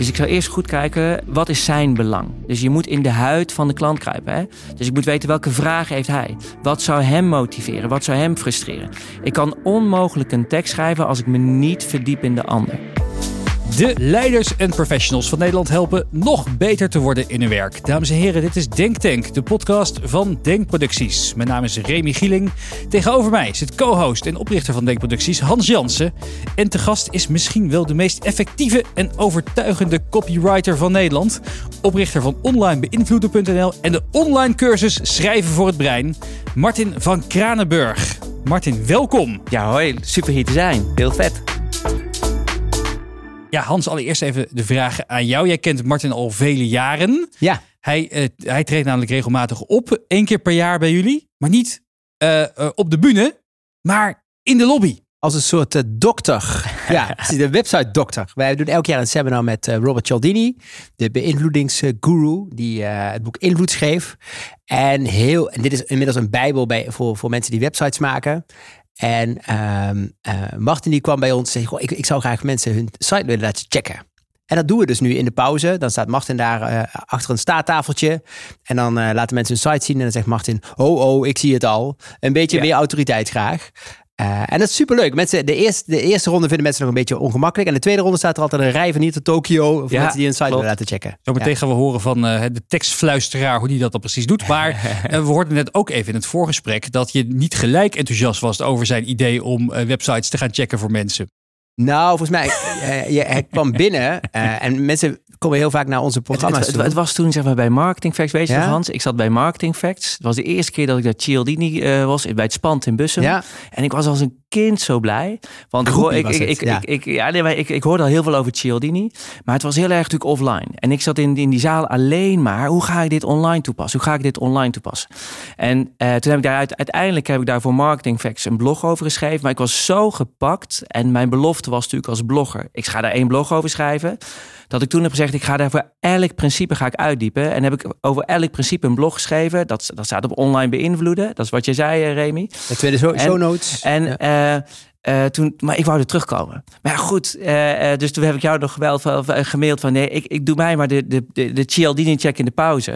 Dus ik zou eerst goed kijken, wat is zijn belang? Dus je moet in de huid van de klant kruipen. Hè? Dus ik moet weten welke vragen heeft hij? Wat zou hem motiveren? Wat zou hem frustreren? Ik kan onmogelijk een tekst schrijven als ik me niet verdiep in de ander. De leiders en professionals van Nederland helpen nog beter te worden in hun werk. Dames en heren, dit is Denktank, de podcast van Denkproducties. Mijn naam is Remy Gieling. Tegenover mij zit co-host en oprichter van Denkproducties Hans Jansen. En te gast is misschien wel de meest effectieve en overtuigende copywriter van Nederland. Oprichter van onlinebeïnvloeden.nl en de online cursus Schrijven voor het Brein, Martin van Kranenburg. Martin, welkom. Ja, hoi, super hier te zijn. Heel vet. Ja, Hans, allereerst even de vraag aan jou. Jij kent Martin al vele jaren. Ja. Hij, uh, hij treedt namelijk regelmatig op, één keer per jaar bij jullie. Maar niet uh, uh, op de bühne, maar in de lobby. Als een soort dokter. ja, de website dokter. Wij doen elk jaar een seminar met Robert Cialdini, de beïnvloedingsguru, die het boek Invloed schreef. En, heel, en dit is inmiddels een bijbel bij, voor, voor mensen die websites maken. En uh, uh, Martin die kwam bij ons en zei, ik, ik zou graag mensen hun site willen laten checken. En dat doen we dus nu in de pauze. Dan staat Martin daar uh, achter een staattafeltje. En dan uh, laten mensen hun site zien. En dan zegt Martin, oh oh, ik zie het al. Een beetje ja. meer autoriteit graag. Uh, en dat is superleuk. Mensen, de, eerste, de eerste ronde vinden mensen nog een beetje ongemakkelijk. En de tweede ronde staat er altijd een rij van hier tot Tokio. Voor ja, mensen die een site willen laten checken. Zo meteen ja. gaan we horen van uh, de tekstfluisteraar hoe die dat dan precies doet. Maar uh, we hoorden net ook even in het voorgesprek dat je niet gelijk enthousiast was over zijn idee om websites te gaan checken voor mensen. Nou, volgens mij, uh, je, hij kwam binnen uh, en mensen komen heel vaak naar onze programma's het, het, het, het, was toen zeg maar bij Marketing Facts, weet je ja? Hans? Ik zat bij Marketing Facts. Het was de eerste keer dat ik daar Cialdini uh, was, bij het Spand in Bussum. Ja. En ik was als een kind zo blij. Want ik, hoor, ik, ik, ik, ja. ik, ja, nee, ik, ik hoorde al heel veel over Cialdini. Maar het was heel erg natuurlijk offline. En ik zat in, in die zaal alleen maar, hoe ga ik dit online toepassen? Hoe ga ik dit online toepassen? En toen heb ik daar uiteindelijk heb ik daar voor Marketing Facts een blog over geschreven. Maar ik was zo gepakt en mijn belofte was natuurlijk als blogger. Ik ga daar één blog over schrijven. Dat ik toen heb gezegd, ik ga daar voor elk principe ga ik uitdiepen. En heb ik over elk principe een blog geschreven. Dat, dat staat op online beïnvloeden. Dat is wat je zei, Remy. De tweede show, show notes. En, ja. uh, uh, toen, maar ik wou er terugkomen. Maar ja, goed. Uh, dus toen heb ik jou nog wel gemaild van... nee, ik, ik doe mij maar de, de, de, de Cialdini-check in de pauze.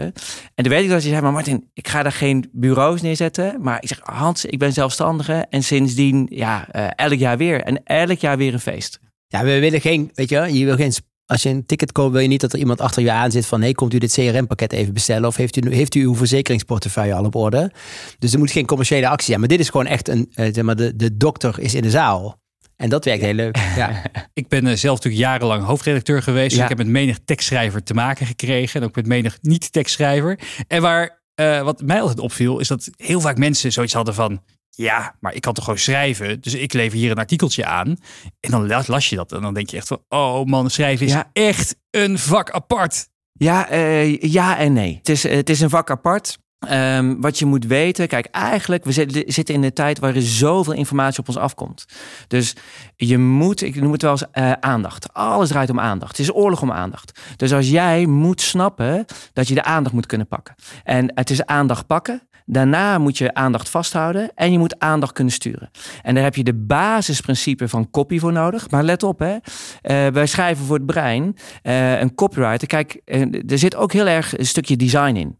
En toen weet ik dat je zei... maar Martin, ik ga daar geen bureaus neerzetten. Maar ik zeg, Hans, ik ben zelfstandige. En sindsdien, ja, elk jaar weer. En elk jaar weer een feest. Ja, we willen geen, weet je, je wil geen als je een ticket koopt, wil je niet dat er iemand achter je aan zit van... hey, komt u dit CRM-pakket even bestellen? Of heeft u, heeft u uw verzekeringsportefeuille al op orde? Dus er moet geen commerciële actie zijn. Maar dit is gewoon echt een... Uh, zeg maar, de, de dokter is in de zaal. En dat werkt heel leuk. Ja. ik ben uh, zelf natuurlijk jarenlang hoofdredacteur geweest. Dus ja. ik heb met menig tekstschrijver te maken gekregen. En ook met menig niet-tekstschrijver. En waar, uh, wat mij altijd opviel, is dat heel vaak mensen zoiets hadden van... Ja, maar ik kan toch gewoon schrijven. Dus ik lever hier een artikeltje aan. En dan las je dat. En dan denk je echt van, oh man, schrijven is ja. echt een vak apart. Ja, uh, ja en nee. Het is, het is een vak apart. Um, wat je moet weten, kijk, eigenlijk, we zitten in een tijd waar er zoveel informatie op ons afkomt. Dus je moet, ik noem het wel eens uh, aandacht. Alles draait om aandacht. Het is oorlog om aandacht. Dus als jij moet snappen dat je de aandacht moet kunnen pakken. En het is aandacht pakken. Daarna moet je aandacht vasthouden en je moet aandacht kunnen sturen. En daar heb je de basisprincipe van copy voor nodig. Maar let op, hè. Uh, wij schrijven voor het brein. Uh, een copywriter, kijk, uh, er zit ook heel erg een stukje design in.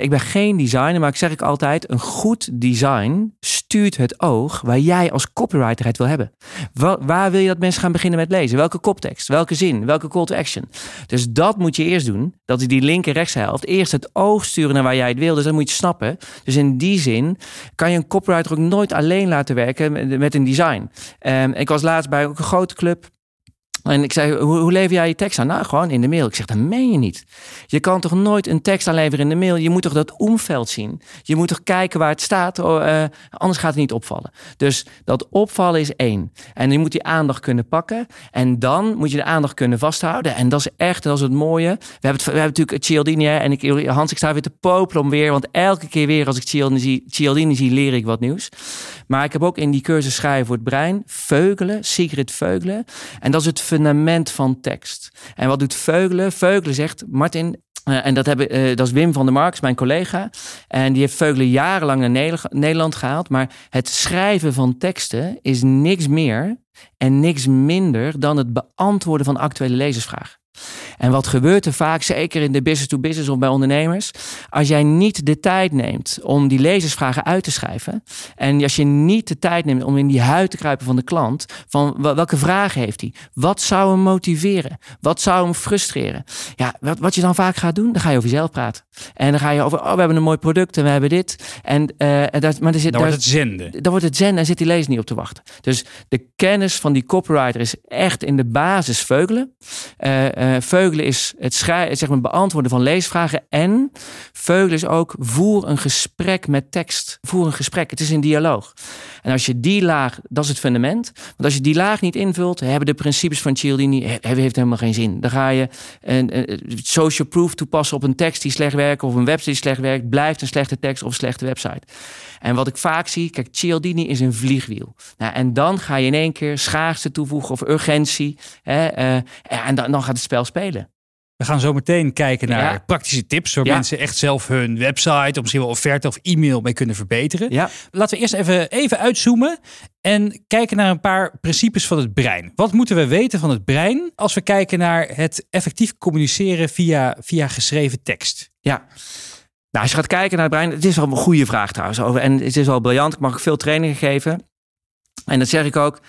ik ben geen designer, maar ik zeg ik altijd, een goed design stuurt het oog waar jij als copywriter het wil hebben. Waar, waar wil je dat mensen gaan beginnen met lezen? Welke koptekst? Welke zin? Welke call to action? Dus dat moet je eerst doen. Dat is die linker rechtshelft. Eerst het oog sturen naar waar jij het wil. Dus dat moet je snappen. Dus in die zin kan je een copywriter ook nooit alleen laten werken met een design. Um, ik was laatst bij ook een grote club. En ik zei, hoe, lever jij je tekst aan? Nou, gewoon in de mail. Ik zeg, dat meen je niet. Je kan toch nooit een tekst aanleveren in de mail? Je moet toch dat omveld zien? Je moet toch kijken waar het staat? Uh, anders gaat het niet opvallen. Dus dat opvallen is één. En je moet die aandacht kunnen pakken. En dan moet je de aandacht kunnen vasthouden. En dat is echt, dat is het mooie. We hebben, we hebben natuurlijk Cialdini en ik, Hans, ik sta weer te popelen om weer. Want elke keer weer als ik Cialdini zie, zie, leer ik wat nieuws. Maar ik heb ook in die cursus schrijven voor het brein, Veugelen, Sigrid Veugelen. En dat is het fundament van tekst. En wat doet Veugelen? Veugelen zegt, Martin, uh, en dat, uh, dat is Wim van der Marks, mijn collega. En die heeft Veugelen jarenlang naar Nederland gehaald. Maar het schrijven van teksten is niks meer en niks minder dan het beantwoorden van actuele lezersvragen. En wat gebeurt er vaak, zeker in de business-to-business of bij ondernemers, als jij niet de tijd neemt om die lezersvragen uit te schrijven en als je niet de tijd neemt om in die huid te kruipen van de klant, van welke vragen heeft hij? Wat zou hem motiveren? Wat zou hem frustreren? Ja, wat, wat je dan vaak gaat doen, dan ga je over jezelf praten. En dan ga je over, oh, we hebben een mooi product en we hebben dit. En, uh, dat, maar er zit, dan wordt het zenden. Dan wordt het zenden en zit die lezer niet op te wachten. Dus de kennis van die copywriter is echt in de basis veugelen. Uh, uh, veugelen is het, zeg maar, beantwoorden van leesvragen. En veugelen is ook voer een gesprek met tekst. Voer een gesprek. Het is een dialoog. En als je die laag, dat is het fundament. Want als je die laag niet invult, hebben de principes van Cialdini heeft helemaal geen zin. Dan ga je een, social proof toepassen op een tekst die slecht werkt of een website die slecht werkt, blijft een slechte tekst of een slechte website. En wat ik vaak zie, kijk, Cialdini is een vliegwiel. Nou, en dan ga je in één keer schaarste toevoegen of urgentie. Hè, uh, en dan, dan gaat het spel spelen. We gaan zo meteen kijken naar praktische tips waar mensen echt zelf hun website of misschien wel offerte of e-mail mee kunnen verbeteren. Ja. Laten we eerst even, even uitzoomen en kijken naar een paar principes van het brein. Wat moeten we weten van het brein als we kijken naar het effectief communiceren via, via geschreven tekst? Ja. Nou, als je gaat kijken naar het brein, het is wel een goede vraag trouwens. Over, en het is wel briljant. Ik mag ook veel trainingen geven. En dat zeg ik ook.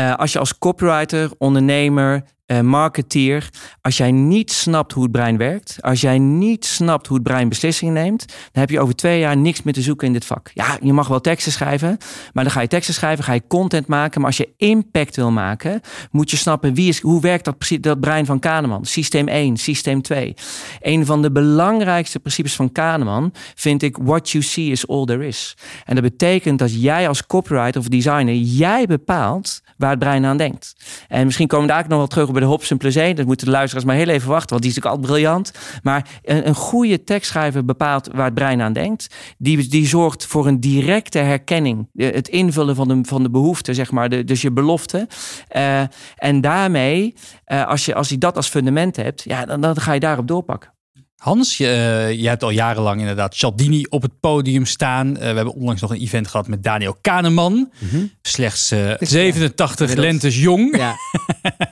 Uh, als je als copywriter, ondernemer, uh, marketeer, als jij niet snapt hoe het brein werkt, als jij niet snapt hoe het brein beslissingen neemt, dan heb je over twee jaar niks meer te zoeken in dit vak. Ja, je mag wel teksten schrijven, maar dan ga je teksten schrijven, ga je content maken. Maar als je impact wil maken, moet je snappen wie is, hoe werkt dat, dat brein van Kahneman? Systeem 1, systeem 2. Een van de belangrijkste principes van Kahneman vind ik: what you see is all there is. En dat betekent dat jij als copywriter of designer, jij bepaalt waar het brein aan denkt. En misschien komen we daar ook nog wel terug op de Hobson plus 1. Dat moeten de luisteraars maar heel even wachten, want die is natuurlijk altijd briljant. Maar een, een goede tekstschrijver bepaalt waar het brein aan denkt. Die, die zorgt voor een directe herkenning. Het invullen van de, van de behoefte, zeg maar. Dus je belofte. Uh, en daarmee, uh, als, je, als je dat als fundament hebt, ja, dan, dan ga je daarop doorpakken. Hans, je, uh, je, hebt al jarenlang inderdaad Cialdini op het podium staan. Uh, we hebben onlangs nog een event gehad met Daniel Kahneman. Mm -hmm. Slechts uh, 87 lentes jong. Ja,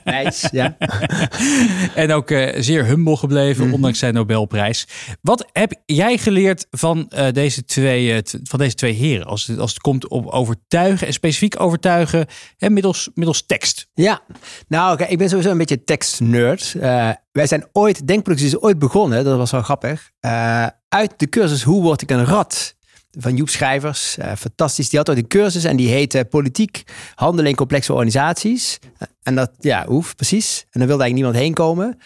nice, ja. en ook eh, zeer humble gebleven, mm -hmm. ondanks zijn Nobelprijs. Wat heb jij geleerd van, deze, twee, van deze twee heren? Als het, als het komt op overtuigen en specifiek overtuigen en middels, middels tekst. Ja, nou okay, ik ben sowieso een beetje tekstnerd. Wij zijn ooit, Denkproductie is ooit begonnen, dat was wel grappig, uh, uit de cursus Hoe word ik een rat? Van Joep Schrijvers, uh, fantastisch. Die had ooit een cursus en die heette Politiek handelen in complexe organisaties. En dat, ja, hoeft precies. En dan wilde eigenlijk niemand heen komen.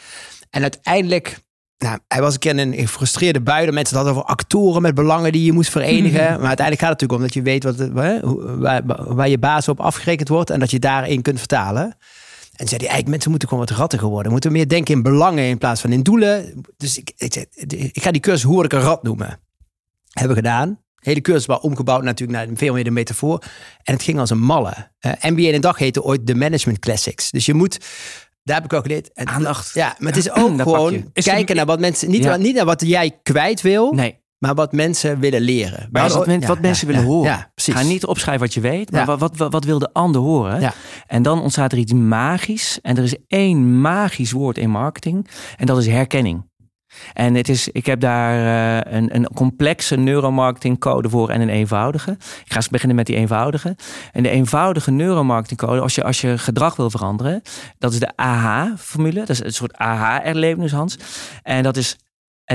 En uiteindelijk, nou, hij was een keer een gefrustreerde bui. Mensen hadden over actoren met belangen die je moest verenigen. Maar uiteindelijk gaat het natuurlijk om dat je weet wat, waar, waar je baas op afgerekend wordt. En dat je daarin kunt vertalen. En zei hij, eigenlijk mensen moeten gewoon wat rattiger worden. Moeten meer denken in belangen in plaats van in doelen. Dus ik, ik, ik ga die cursus hoe ik een rat noemen. Hebben we gedaan. Hele cursus was omgebouwd natuurlijk naar veel meer de metafoor. En het ging als een malle. Uh, NBA in een dag heette ooit de Management Classics. Dus je moet daar heb ik ook geleerd. Aandacht. Ja, maar het is ook gewoon kijken naar wat mensen. Niet, ja. niet naar wat jij kwijt wil. Nee maar wat mensen willen leren. Maar wat, men, wat mensen willen horen. Ga niet opschrijven wat je weet, maar wat, wat, wat, wil de ander horen? En dan ontstaat er iets magisch. En er is één magisch woord in marketing. En dat is herkenning. En het is, ik heb daar uh, een, een complexe neuromarketingcode voor en een eenvoudige. Ik ga eens beginnen met die eenvoudige. En de eenvoudige neuromarketingcode, als je, als je gedrag wil veranderen, dat is de AH-formule. Dat is een soort AH-erlevenis, Hans. En dat is eh,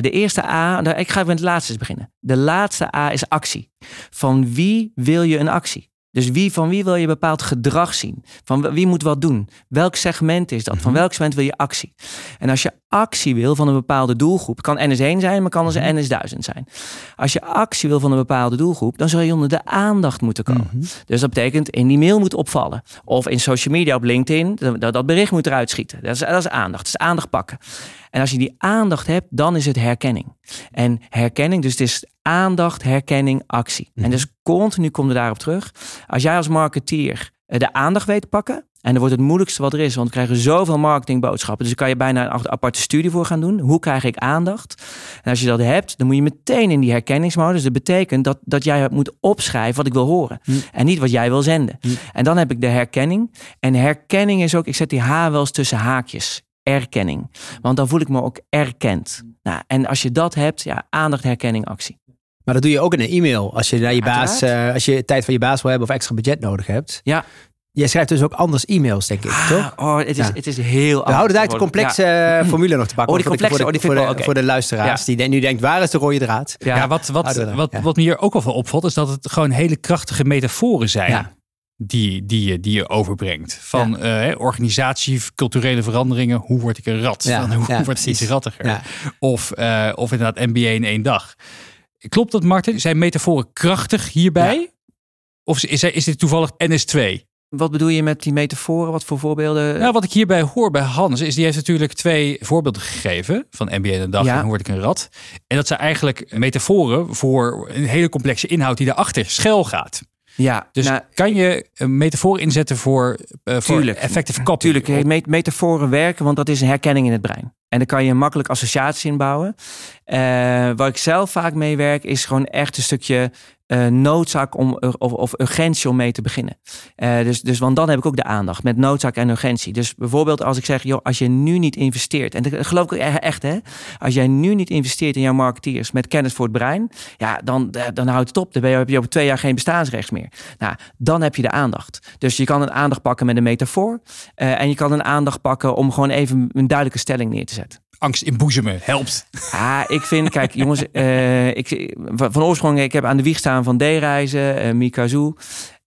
de eerste A, ik ga met het laatste beginnen. De laatste A is actie. Van wie wil je een actie? Dus wie, van wie wil je bepaald gedrag zien? Van wie moet wat doen? Welk segment is dat? Van mhm. welk segment wil je actie? En als je actie wil van een bepaalde doelgroep, kan NS1 zijn, maar kan als mhm. NS1000 zijn. Als je actie wil van een bepaalde doelgroep, dan zul je onder de aandacht moeten komen. Mhm. Dus dat betekent in die mail moet opvallen. Of in social media op LinkedIn, dat, dat bericht moet eruit schieten. Dat is, dat is aandacht. Dat is aandacht pakken. En als je die aandacht hebt, dan is het herkenning. En herkenning, dus het is aandacht, herkenning, actie. En dus continu kom je daarop terug. Als jij als marketeer eh, de aandacht weet te pakken, en dat wordt het moeilijkste wat er is, want we krijgen zoveel marketingboodschappen. Dus daar kan je bijna een aparte studie voor gaan doen. Hoe krijg ik aandacht? En als je dat hebt, dan moet je meteen in die herkenningsmodus. Dat betekent dat, dat jij moet opschrijven wat ik wil horen. Hm. En niet wat jij wil zenden. Hm. En dan heb ik de herkenning. En herkenning is ook, ik zet die H wel eens tussen haakjes erkenning. Want dan voel ik me ook erkend. Nou, en als je dat hebt, ja, aandacht, herkenning, actie. Maar dat doe je ook in een e-mail. Als je naar je baas, eh, als je tijd van je baas wil hebben of extra budget nodig hebt. Ja. Jij schrijft dus ook anders e-mails, denk ik, toch? Ah, oh, het, is, Ja. het is heel We houden daar de complexe eh, formule nog te pakken. Oh, die voor de- complexe, voor de, oh, die voor wel de, voor de luisteraars. Ja. Die nu denkt, waar is de rode draad? Ja, Ja, wat, wat, wat, ja. wat me hier ook wel van opvalt, is dat het gewoon hele krachtige metaforen zijn. Ja. Die, die, je, die je overbrengt. Van eh, organisatie, culturele veranderingen. Hoe word ik een rat? Ja, Van, hoe ja, word ik iets rattiger? Ja. Of, eh, of inderdaad MBA in één dag. Klopt dat, Martin? Zijn metaforen krachtig hierbij? Of is, is dit toevallig NS2? Wat bedoel je met die metaforen? Wat voor voorbeelden? Nou, wat ik hierbij hoor bij Hans, is die heeft natuurlijk twee voorbeelden gegeven van MBA in een dag Ja. en hoe word ik een rat. En dat zijn eigenlijk metaforen voor een hele complexe inhoud die daarachter schuil gaat. Ja, Dus nou, kan je een metafoor inzetten voor, eh voor Tuurlijk. effective copy? Tuurlijk, eh, met- metaforen werken, want dat is een herkenning in het brein. En dan kan je een makkelijk associatie inbouwen. Eh waar ik zelf vaak mee werk, is gewoon echt een stukje eh, noodzaak om, of, of urgentie om mee te beginnen. Eh, dus, dus, want dan heb ik ook de aandacht met noodzaak en urgentie. Dus bijvoorbeeld als ik zeg, joh, als je nu niet investeert, en geloof ik ook echt, hè, als jij nu niet investeert in jouw marketeers met kennis voor het brein, ja, dan, dan houdt het op. Dan heb je over twee jaar geen bestaansrecht meer. Nou, dan heb je de aandacht. Dus je kan een aandacht pakken met een metafoor. en je kan een aandacht pakken om gewoon even een duidelijke stelling neer te zetten. Angst inboezemen helpt. Ah, ik vind, kijk jongens, eh, ik, van oorsprong, ik heb aan de wieg staan van D-reizen, eh Mikazu.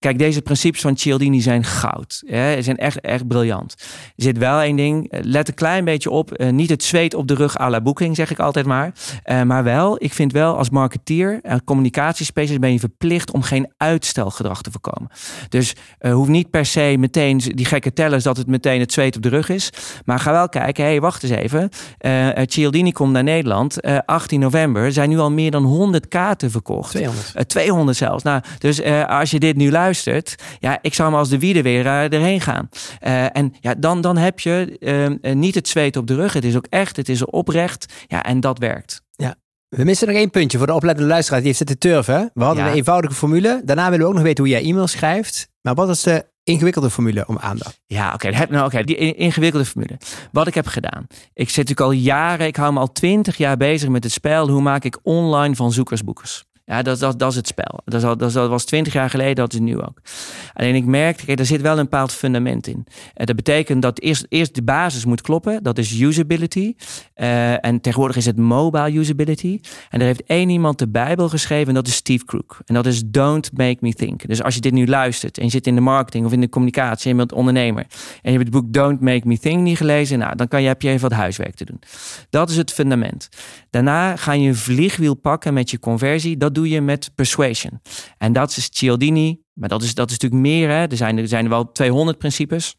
Kijk, deze principes van Cialdini zijn goud. Hè? Ze zijn echt, echt briljant. Er zit wel één ding, eh, let een klein beetje op. eh, niet het zweet op de rug à la boeking, zeg ik altijd maar. Eh, maar wel, ik vind wel als marketeer en communicatiespecialist ben je verplicht om geen uitstelgedrag te voorkomen. Dus eh hoeft niet per se meteen die gekke tellers dat het meteen het zweet op de rug is. Maar ga wel kijken, hé, hey, wacht eens even. Cialdini komt naar Nederland. eh 18 november Er zijn nu al meer dan 100 kaarten verkocht. 200. Eh, 200 zelfs. Nou, dus als je dit nu luistert, ja, ik zou hem als de wiede weer eh, erheen gaan. Eh, en ja, dan, dan heb je eh, eh, niet het zweet op de rug. Het is ook echt, het is oprecht. Ja, en dat werkt. We missen nog één puntje voor de oplettende luisteraar die heeft zitten turven. We hadden Ja. een eenvoudige formule. Daarna willen we ook nog weten hoe jij e-mail schrijft. Maar wat is de ingewikkelde formule om aandacht? Ja, oké. heb- nou, oké, die in- ingewikkelde formule. Wat ik heb gedaan. Ik zit natuurlijk al jaren, ik hou me al twintig jaar bezig met het spel. Hoe maak ik online van zoekers boekers? Ja, dat, dat, dat is het spel. Dat, dat, was twintig jaar geleden, dat is nu ook. Alleen ik kijk, er zit wel een bepaald fundament in. En dat betekent dat eerst, eerst de basis moet kloppen. Dat is usability. Eh, en tegenwoordig is het mobile usability. En er heeft één iemand de Bijbel geschreven en dat is Steve Crook. En dat is Don't Make Me Think. Dus als je dit nu luistert en je zit in de marketing of in de communicatie en je bent ondernemer en je hebt het boek Don't Make Me Think niet gelezen, nou, dan kan je, heb je even wat huiswerk te doen. Dat is het fundament. Daarna ga je een vliegwiel pakken met je conversie. Dat doe je met persuasion. En dat is Cialdini. Maar dat is, dat is natuurlijk meer. Hè. Er, zijn, er zijn wel 200 principes.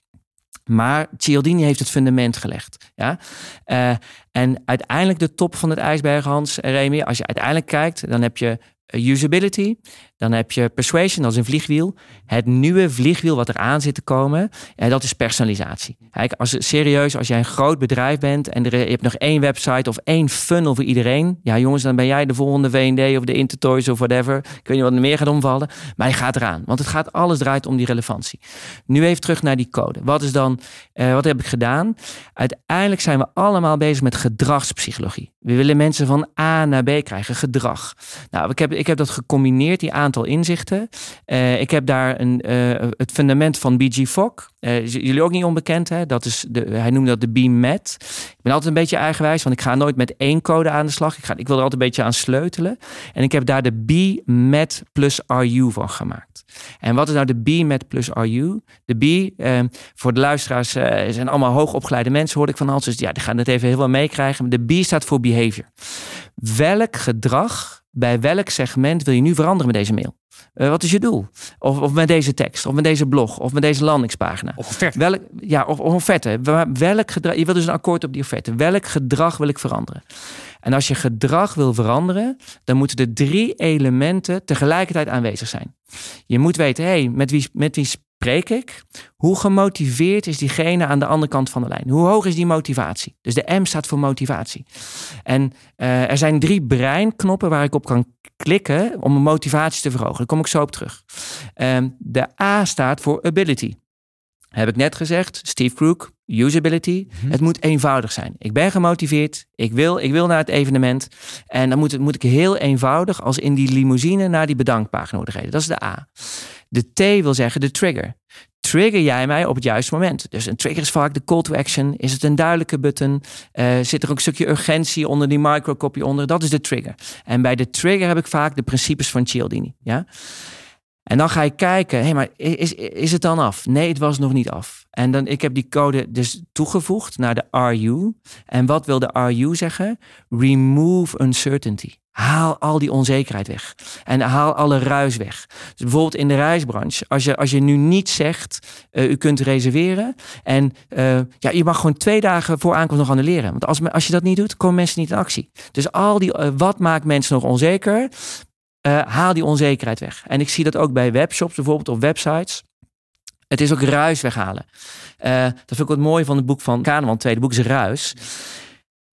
Maar Cialdini heeft het fundament gelegd. Ja? Eh, en uiteindelijk de top van het ijsberg, Hans en Remy. Als je uiteindelijk kijkt, dan heb je eh, usability. Dan heb je persuasion, dat is een vliegwiel. Het nieuwe vliegwiel wat eraan zit te komen, eh, dat is personalisatie. Kijk, als, serieus, als jij een groot bedrijf bent en je hebt nog één website of één funnel voor iedereen. Ja, jongens, dan ben jij de volgende V&D of de Intertoys of whatever. Ik weet niet wat er meer gaat omvallen. Maar je gaat eraan. Want het gaat, alles draait om die relevantie. Nu even terug naar die code. Wat is dan, eh, wat heb ik gedaan? Uiteindelijk zijn we allemaal bezig met gedragspsychologie. We willen mensen van A naar B krijgen, gedrag. Nou, ik heb, ik heb dat gecombineerd, die aantal inzichten. Eh, ik heb daar een, eh, het fundament van BG Fogg. Eh, jullie ook niet onbekend, hè? Dat is de, hij noemde dat de B-MET. Ik ben altijd een beetje eigenwijs, want ik ga nooit met één code aan de slag. Ik, ga, ik wil er altijd een beetje aan sleutelen. En ik heb daar de B-MET plus RU van gemaakt. En wat is nou de B-MET plus RU? De B, eh, voor de luisteraars, eh, zijn allemaal hoogopgeleide mensen, hoorde ik van Hans. Dus ja, die gaan het even heel wel meekrijgen. De B staat voor behavior. Welk gedrag bij welk segment wil je nu veranderen met deze mail? Eh, wat is je doel? Of, of met deze tekst, of met deze blog, of met deze landingspagina. Of offerte. Welk, ja, of, of offerte. Welk gedrag, je wil dus een akkoord op die offerte. Welk gedrag wil ik veranderen? En als je gedrag wil veranderen, dan moeten er drie elementen tegelijkertijd aanwezig zijn. Je moet weten, hey, met, wie, met wie spreek ik? Hoe gemotiveerd is diegene aan de andere kant van de lijn? Hoe hoog is die motivatie? Dus de M staat voor motivatie. En eh, er zijn drie breinknoppen waar ik op kan klikken om mijn motivatie te verhogen. Daar kom ik zo op terug. Ehm, de A staat voor ability. Heb ik net gezegd, Steve Crook, usability. Mhm. Het moet eenvoudig zijn. Ik ben gemotiveerd, ik wil, ik wil naar het evenement. En dan moet, het, moet ik heel eenvoudig als in die limousine naar die bedankpagina gereden. Dat is de A. De T wil zeggen de trigger. Trigger jij mij op het juiste moment? Dus een trigger is vaak de call to action. Is het een duidelijke button? Eh, zit er ook een stukje urgentie onder die microcopy onder? Dat is de trigger. En bij de trigger heb ik vaak de principes van Cialdini. Ja? En dan ga je kijken, hé, hey, maar is, is het dan af? Nee, het was nog niet af. En dan, ik heb die code dus toegevoegd naar de RU. En wat wil de RU zeggen? Remove uncertainty. Haal al die onzekerheid weg. En haal alle ruis weg. Dus bijvoorbeeld in de reisbranche, als je, als je nu niet zegt, uh, u kunt reserveren. En uh, ja, je mag gewoon twee dagen voor aankomst nog annuleren. Want als, als je dat niet doet, komen mensen niet in actie. Dus al die, uh, wat maakt mensen nog onzeker? Uh, haal die onzekerheid weg. En ik zie dat ook bij webshops, bijvoorbeeld op websites. Het is ook ruis weghalen. Uh, dat vind ik wat mooi van het boek van Kahneman, het tweede boek is Ruis.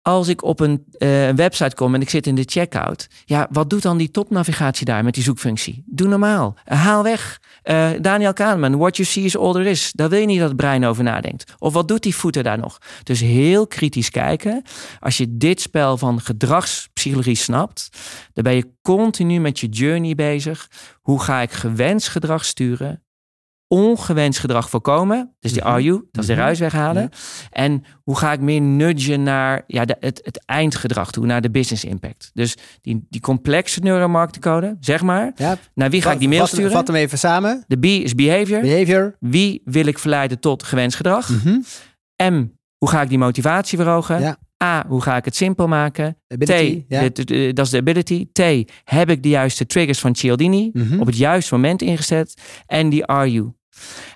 Als ik op een uh, website kom en ik zit in de checkout. Ja, wat doet dan die topnavigatie daar met die zoekfunctie? Doe normaal. haal weg. Uh, Daniel Kahneman, what you see is all there is. Daar wil je niet dat het brein over nadenkt. Of wat doet die voeten daar nog? Dus heel kritisch kijken. Als je dit spel van gedragspsychologie snapt, dan ben je continu met je journey bezig. Hoe ga ik gewenst gedrag sturen? Ongewenst gedrag voorkomen. Dus die Mhm. RU, dat is de Mhm. ruis weghalen. Ja. En hoe ga ik meer nudgen naar ja, de, het, het eindgedrag toe, naar de business impact. Dus die, die complexe neuromarketingcode, zeg maar. Ja. Naar wie ga ik die mail sturen? Vat hem even samen. De B is behavior. Behavior. Wie wil ik verleiden tot gewenst gedrag? Mhm. M, hoe ga ik die motivatie verhogen? Ja. A, hoe ga ik het simpel maken? Ability. T, dat is de ability. T, heb ik de juiste triggers van Cialdini Mhm. op het juiste moment ingezet? En die RU.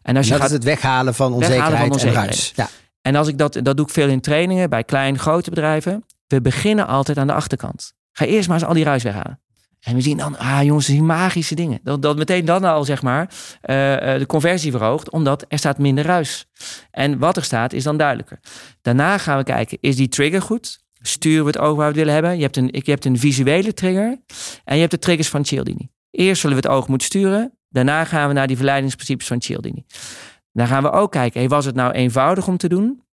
En als je dat gaat is het weghalen van Weghalen onzekerheid, van onzekerheid. en ruis. Ja. En als ik dat, dat doe ik veel in trainingen bij klein, grote bedrijven. We beginnen altijd aan de achterkant. Ga eerst maar eens al die ruis weghalen. En we zien dan, ah jongens, die magische dingen. Dat, dat meteen dan al, zeg maar, eh, eh, de conversie verhoogt, omdat er staat minder ruis. En wat er staat, is dan duidelijker. Daarna gaan we kijken, is die trigger goed? Sturen we het oog waar we het willen hebben? Je hebt een, je hebt een visuele trigger en je hebt de triggers van Cialdini. Eerst zullen we het oog moeten sturen. Daarna gaan we naar die verleidingsprincipes van Cialdini. Dan gaan we ook kijken, was het nou eenvoudig om te doen?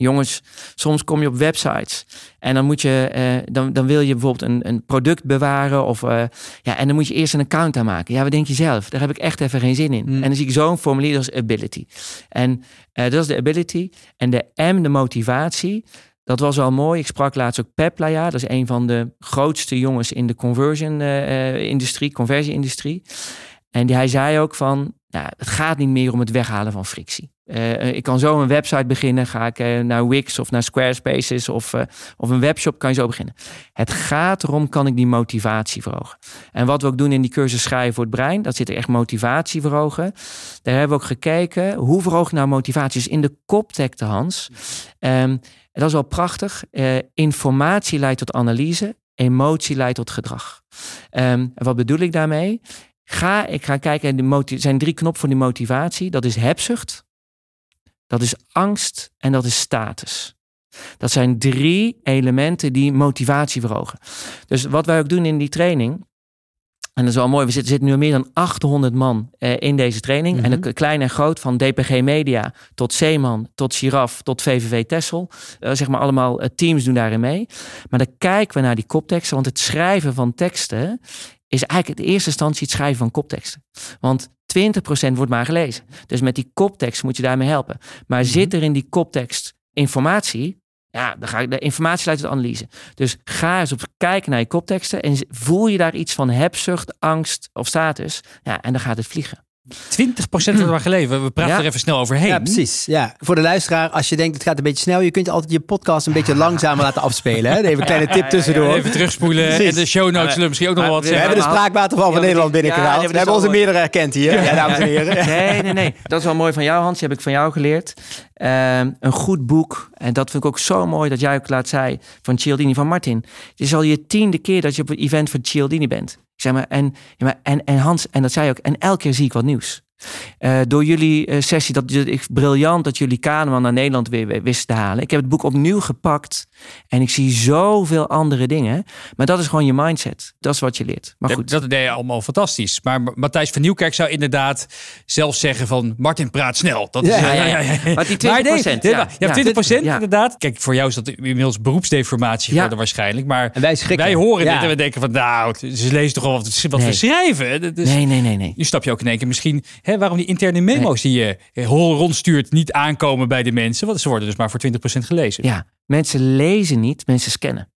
Jongens, soms kom je op websites en dan moet je, eh, dan, dan wil je bijvoorbeeld een, een product bewaren of eh, ja, en dan moet je eerst een account aanmaken. Ja, wat denk je zelf? Daar heb ik echt even geen zin in. Mm. En dan zie ik zo'n formulier als ability. En eh, dat is de ability. En de M, de motivatie. Dat was wel mooi. Ik sprak laatst ook Pep Playa. Dat is een van de grootste jongens in de conversion-industrie, conversie-industrie. En die, hij zei ook van, nou, het gaat niet meer om het weghalen van frictie. Eh, ik kan zo een website beginnen. Ga ik eh, naar Wix of naar Squarespaces of, eh, of een webshop, kan je zo beginnen. Het gaat erom, kan ik die motivatie verhogen? En wat we ook doen in die cursus Schrijven voor het Brein, dat zit er echt motivatie verhogen. Daar hebben we ook gekeken, hoe verhoog nou motivatie? Dus in de koptekte, Hans. Ehm, dat is wel prachtig. Eh, informatie leidt tot analyse, emotie leidt tot gedrag. En wat bedoel ik daarmee? Ga, ik ga kijken, er zijn drie knoppen voor die motivatie. Dat is hebzucht, dat is angst en dat is status. Dat zijn drie elementen die motivatie verhogen. Dus wat wij ook doen in die training, en dat is wel mooi, we zitten, zitten nu meer dan 800 man eh, in deze training. Mhm. En ook klein en groot, van DPG Media tot Zeeman, tot Giraf, tot VVV Tessel. Eh, zeg maar allemaal eh, teams doen daarin mee. Maar dan kijken we naar die kopteksten, want het schrijven van teksten is eigenlijk in eerste instantie het schrijven van kopteksten. Want 20% wordt maar gelezen. Dus met die koptekst moet je daarmee helpen. Maar zit er in die koptekst informatie? Ja, dan ga ik de informatie leidt tot analyse. Dus ga eens op kijken naar je kopteksten en voel je daar iets van hebzucht, angst of status? Ja, en dan gaat het vliegen. 20% wordt maar geleven. We praten Ja. er even snel overheen. Ja, precies. Ja. Voor de luisteraar, als je denkt het gaat een beetje snel, je kunt altijd je podcast een beetje langzamer laten afspelen. Hè? Even een kleine tip tussendoor. Even terugspoelen. Precies. En de show notes zullen misschien ook nog Maar wat we We zeggen. hebben de spraakwaterval van Ja, Nederland binnengehaald. we hebben onze meerdere herkend hier. Ja, dames en heren. Nee, nee, nee. Dat is wel mooi van jou, Hans. Die heb ik van jou geleerd. Ehm, een goed boek. En dat vind ik ook zo mooi dat jij ook laat zei van Cialdini van Martin. Het is al je tiende keer dat je op een event van Cialdini bent. Ik maar, en, maar, en, en Hans, en dat zei je ook, en elke keer zie ik wat nieuws. Eh, door jullie eh, sessie, dat, ik briljant dat jullie Kahneman naar Nederland weer, weer wisten te halen. Ik heb het boek opnieuw gepakt en ik zie zoveel andere dingen. Maar dat is gewoon je mindset. Dat is wat je leert. Maar goed. Dat deed je allemaal fantastisch. Maar Matthijs van Nieuwkerk zou inderdaad zelf zeggen van... Martin, praat snel. Dat is, Ja, ja, ja. Maar die 20 nee, nee, ja, ja, 20 ja. inderdaad. Kijk, voor jou is dat inmiddels beroepsdeformatie geworden waarschijnlijk. Maar En wij schrikken. wij horen dit en we denken van... Nou, ze lezen toch wel wat, wat Nee. we schrijven. Nee, nee, nee, nee. Nu snap je ook in één keer misschien hè, waarom die interne memo's die je eh, hol rondstuurt niet aankomen bij de mensen. Want ze worden dus maar voor 20% gelezen. Ja, mensen lezen niet, mensen scannen.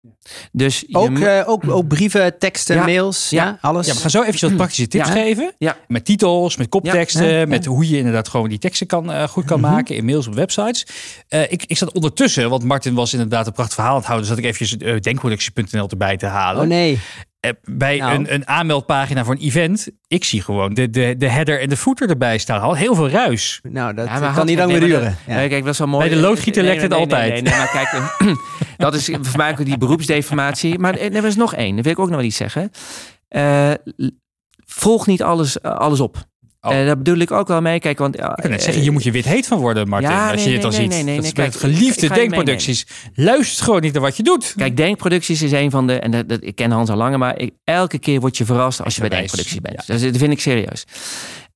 Dus Ook, eh, ook, ook brieven, teksten, Ja. mails, ja, Ja. alles. Ja, we gaan zo eventjes wat praktische tips Ja. geven. ja, Met titels, met kopteksten, Ja, ja, ja. met hoe je inderdaad gewoon die teksten kan, eh, goed kan maken in mails op websites. Eh, ik, ik zat ondertussen, want Martin was inderdaad een prachtig verhaal aan het houden, zat ik eventjes uh, denkproductie.nl erbij te halen. Oh nee. Eh, bij Nou. een, een aanmeldpagina voor een event, ik zie gewoon de, de, de header en de footer erbij staan. Al heel veel ruis. Nou, dat Ja, eh, maar kan niet lang meer duren. Ja. nee, kijk, dat is wel mooi. Bij de loodgieter Nee, lekt het nee, altijd. Nee, nee, maar kijk, eh, dat is voor mij ook die beroepsdeformatie. Maar er is nog één, dat wil ik ook nog wel iets zeggen. Eh, volg niet alles, alles op. Oh. Eh, daar bedoel ik ook wel mee. Kijk, want, Ik kan net zeggen, je moet je wit heet van worden, Martin, Ja, als nee, je dit nee, nee, ziet. nee, nee, dat is kijk, geliefde ik denkproducties. Luister gewoon niet naar wat je doet. Kijk, denkproducties is een van de. En dat, dat, ik ken Hans al langer, maar ik, elke keer word je verrast als je bij denkproducties bent. Dus dat vind ik serieus.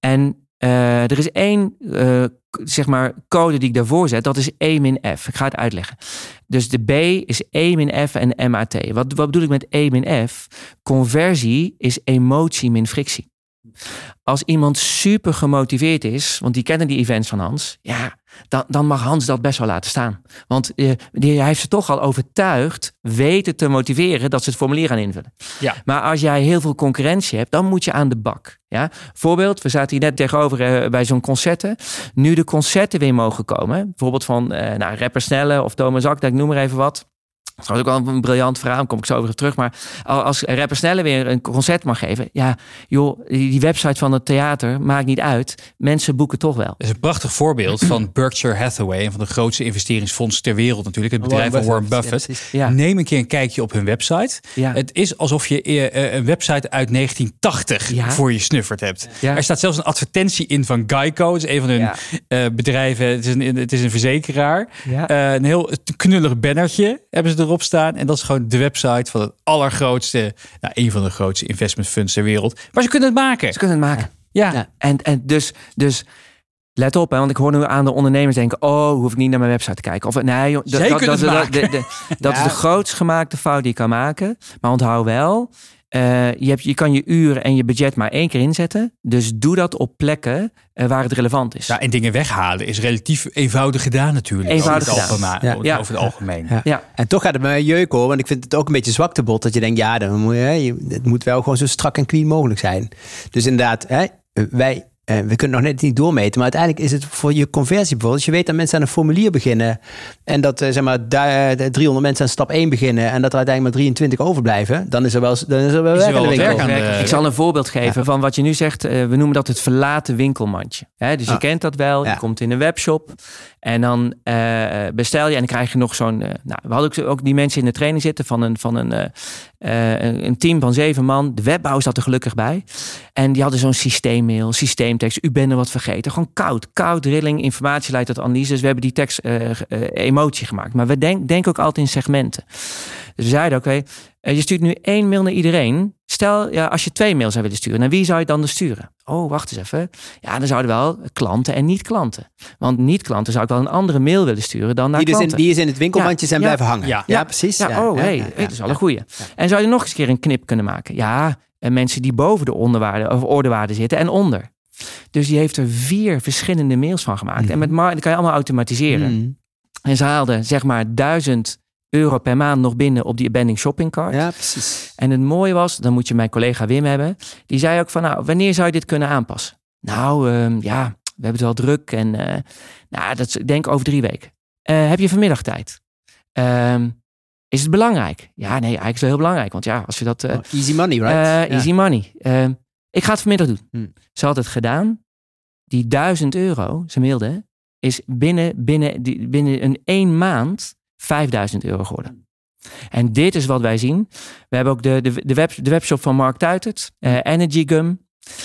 En eh, er is één, eh, zeg maar, code die ik daarvoor zet. Dat is E min F. Ik ga het uitleggen. Dus de B is E min F en MAT. Wat, wat bedoel ik met E min F? Conversie is emotie min frictie. Als iemand super gemotiveerd is, want die kennen die events van Hans, ja, dan, dan mag Hans dat best wel laten staan. Want eh, die, hij heeft ze toch al overtuigd, weten te motiveren dat ze het formulier gaan invullen. Ja. Maar als jij heel veel concurrentie hebt, dan moet je aan de bak. Ja? Voorbeeld, we zaten hier net tegenover eh, bij zo'n concerten. Nu de concerten weer mogen komen, bijvoorbeeld van eh nou, Rapper Snelle of Thomas Akda, ik noem maar even wat. Dat is ook wel een briljant verhaal, kom ik zo over terug. Maar als rapper Snelle weer een concert mag geven, ja, joh, die website van het theater maakt niet uit. Mensen boeken toch wel. Dat is een prachtig voorbeeld van Berkshire Hathaway, een van de grootste investeringsfondsen ter wereld natuurlijk, het bedrijf van Warren Buffett. Ja, Neem een keer een kijkje op hun website. ja, Het is alsof je eh, eh, een website uit 1980 Ja. voor je snuffert hebt. ja. Er staat zelfs een advertentie in van Geico. Het is een van hun eh, bedrijven. Het is een, het is een verzekeraar. Een heel knullig bannertje hebben ze erop staan. En dat is gewoon de website van het allergrootste, nou, een van de grootste investment funds ter wereld. Maar ze kunnen het maken. Ze kunnen het maken. Ja, Ja. En, en dus, dus let op, hè, want ik hoor nu aan de ondernemers denken: oh, hoef ik niet naar mijn website te kijken. Of nee, joh, dat, het dat, de- de- dat is de grootst gemaakte fout die je kan maken. Maar onthoud wel, eh, je, hebt, je kan je uren en je budget maar één keer inzetten. Dus doe dat op plekken eh, waar het relevant is. Ja, en dingen weghalen is relatief eenvoudig gedaan natuurlijk. Eenvoudig over het, gedaan. algemeen- Ja. over, Ja. over het algemeen. Ja. Ja. En toch gaat het me jeuk hoor, want ik vind het ook een beetje zwaktebod dat je denkt, ja, dan moet je, hè, je- het moet wel gewoon zo strak en clean mogelijk zijn. Dus inderdaad, hè, wij, eh, we kunnen nog net niet doormeten, maar uiteindelijk is het voor je conversie bijvoorbeeld, als je weet dat mensen aan een formulier beginnen en dat eh, zeg maar daar, de 300 mensen aan stap 1 beginnen en dat er uiteindelijk maar 23 overblijven, dan is er wel, dan is er wel Is er werk wel de winkel. werk aan de- ik zal een voorbeeld geven van wat je nu zegt. Eh, we noemen dat het verlaten winkelmandje. Hè, dus je Ah. kent dat wel. Ja. Je komt in een webshop en dan eh, bestel je en dan krijg je nog zo'n. eh, nou, we hadden ook, die mensen in de training zitten van een, van een, eh, een team van zeven man. De webbouw zat er gelukkig bij. En die hadden zo'n systeemmail, systeemtekst. U bent er wat vergeten. Gewoon koud. Koud, drilling, informatie leidt tot analyse. We hebben die tekst emotie gemaakt. Maar we denk- denken ook altijd in segmenten. Dus we zeiden, oké, eh, je stuurt nu één mail naar iedereen. Stel, ja, als je twee mails zou willen sturen, naar wie zou je dan dus sturen? Oh, wacht eens even. Ja, dan zouden wel klanten en niet-klanten. Want niet-klanten zou ik wel een andere mail willen sturen dan naar Die, dus in, klanten. die is in het winkelmandje zijn Ja. blijven hangen. Ja. Ja, precies. Ja, oh, hey, dat is wel een goeie. En zou je nog eens een keer een knip kunnen maken? Ja, en mensen die boven de onderwaarde of ordewaarde zitten en onder. Dus die heeft er vier verschillende mails van gemaakt. En met mar- dat kan je allemaal automatiseren. Mm. En ze haalden zeg maar 1000 euro per maand nog binnen op die abandoned shopping cart. Ja, precies. En het mooie was, dan moet je mijn collega Wim hebben. Die zei ook van, nou, wanneer zou je dit kunnen aanpassen? Nou, ehm, ja, we hebben het wel druk. En eh, nou, dat is, ik denk over drie weken. Eh, heb je vanmiddag tijd? Ehm, is het belangrijk? Ja, nee, eigenlijk is het heel belangrijk. Want ja, als je dat... eh, Oh, easy money, right? Ja. Easy money. Ehm, ik ga het vanmiddag doen. Hmm. Ze had het gedaan. Die 1000 euro, ze mailde, is binnen, binnen, die, binnen een één maand 5000 euro geworden. En dit is wat wij zien. We hebben ook de, de, de, web, de webshop van Mark Tuitert, eh, Energy Gum.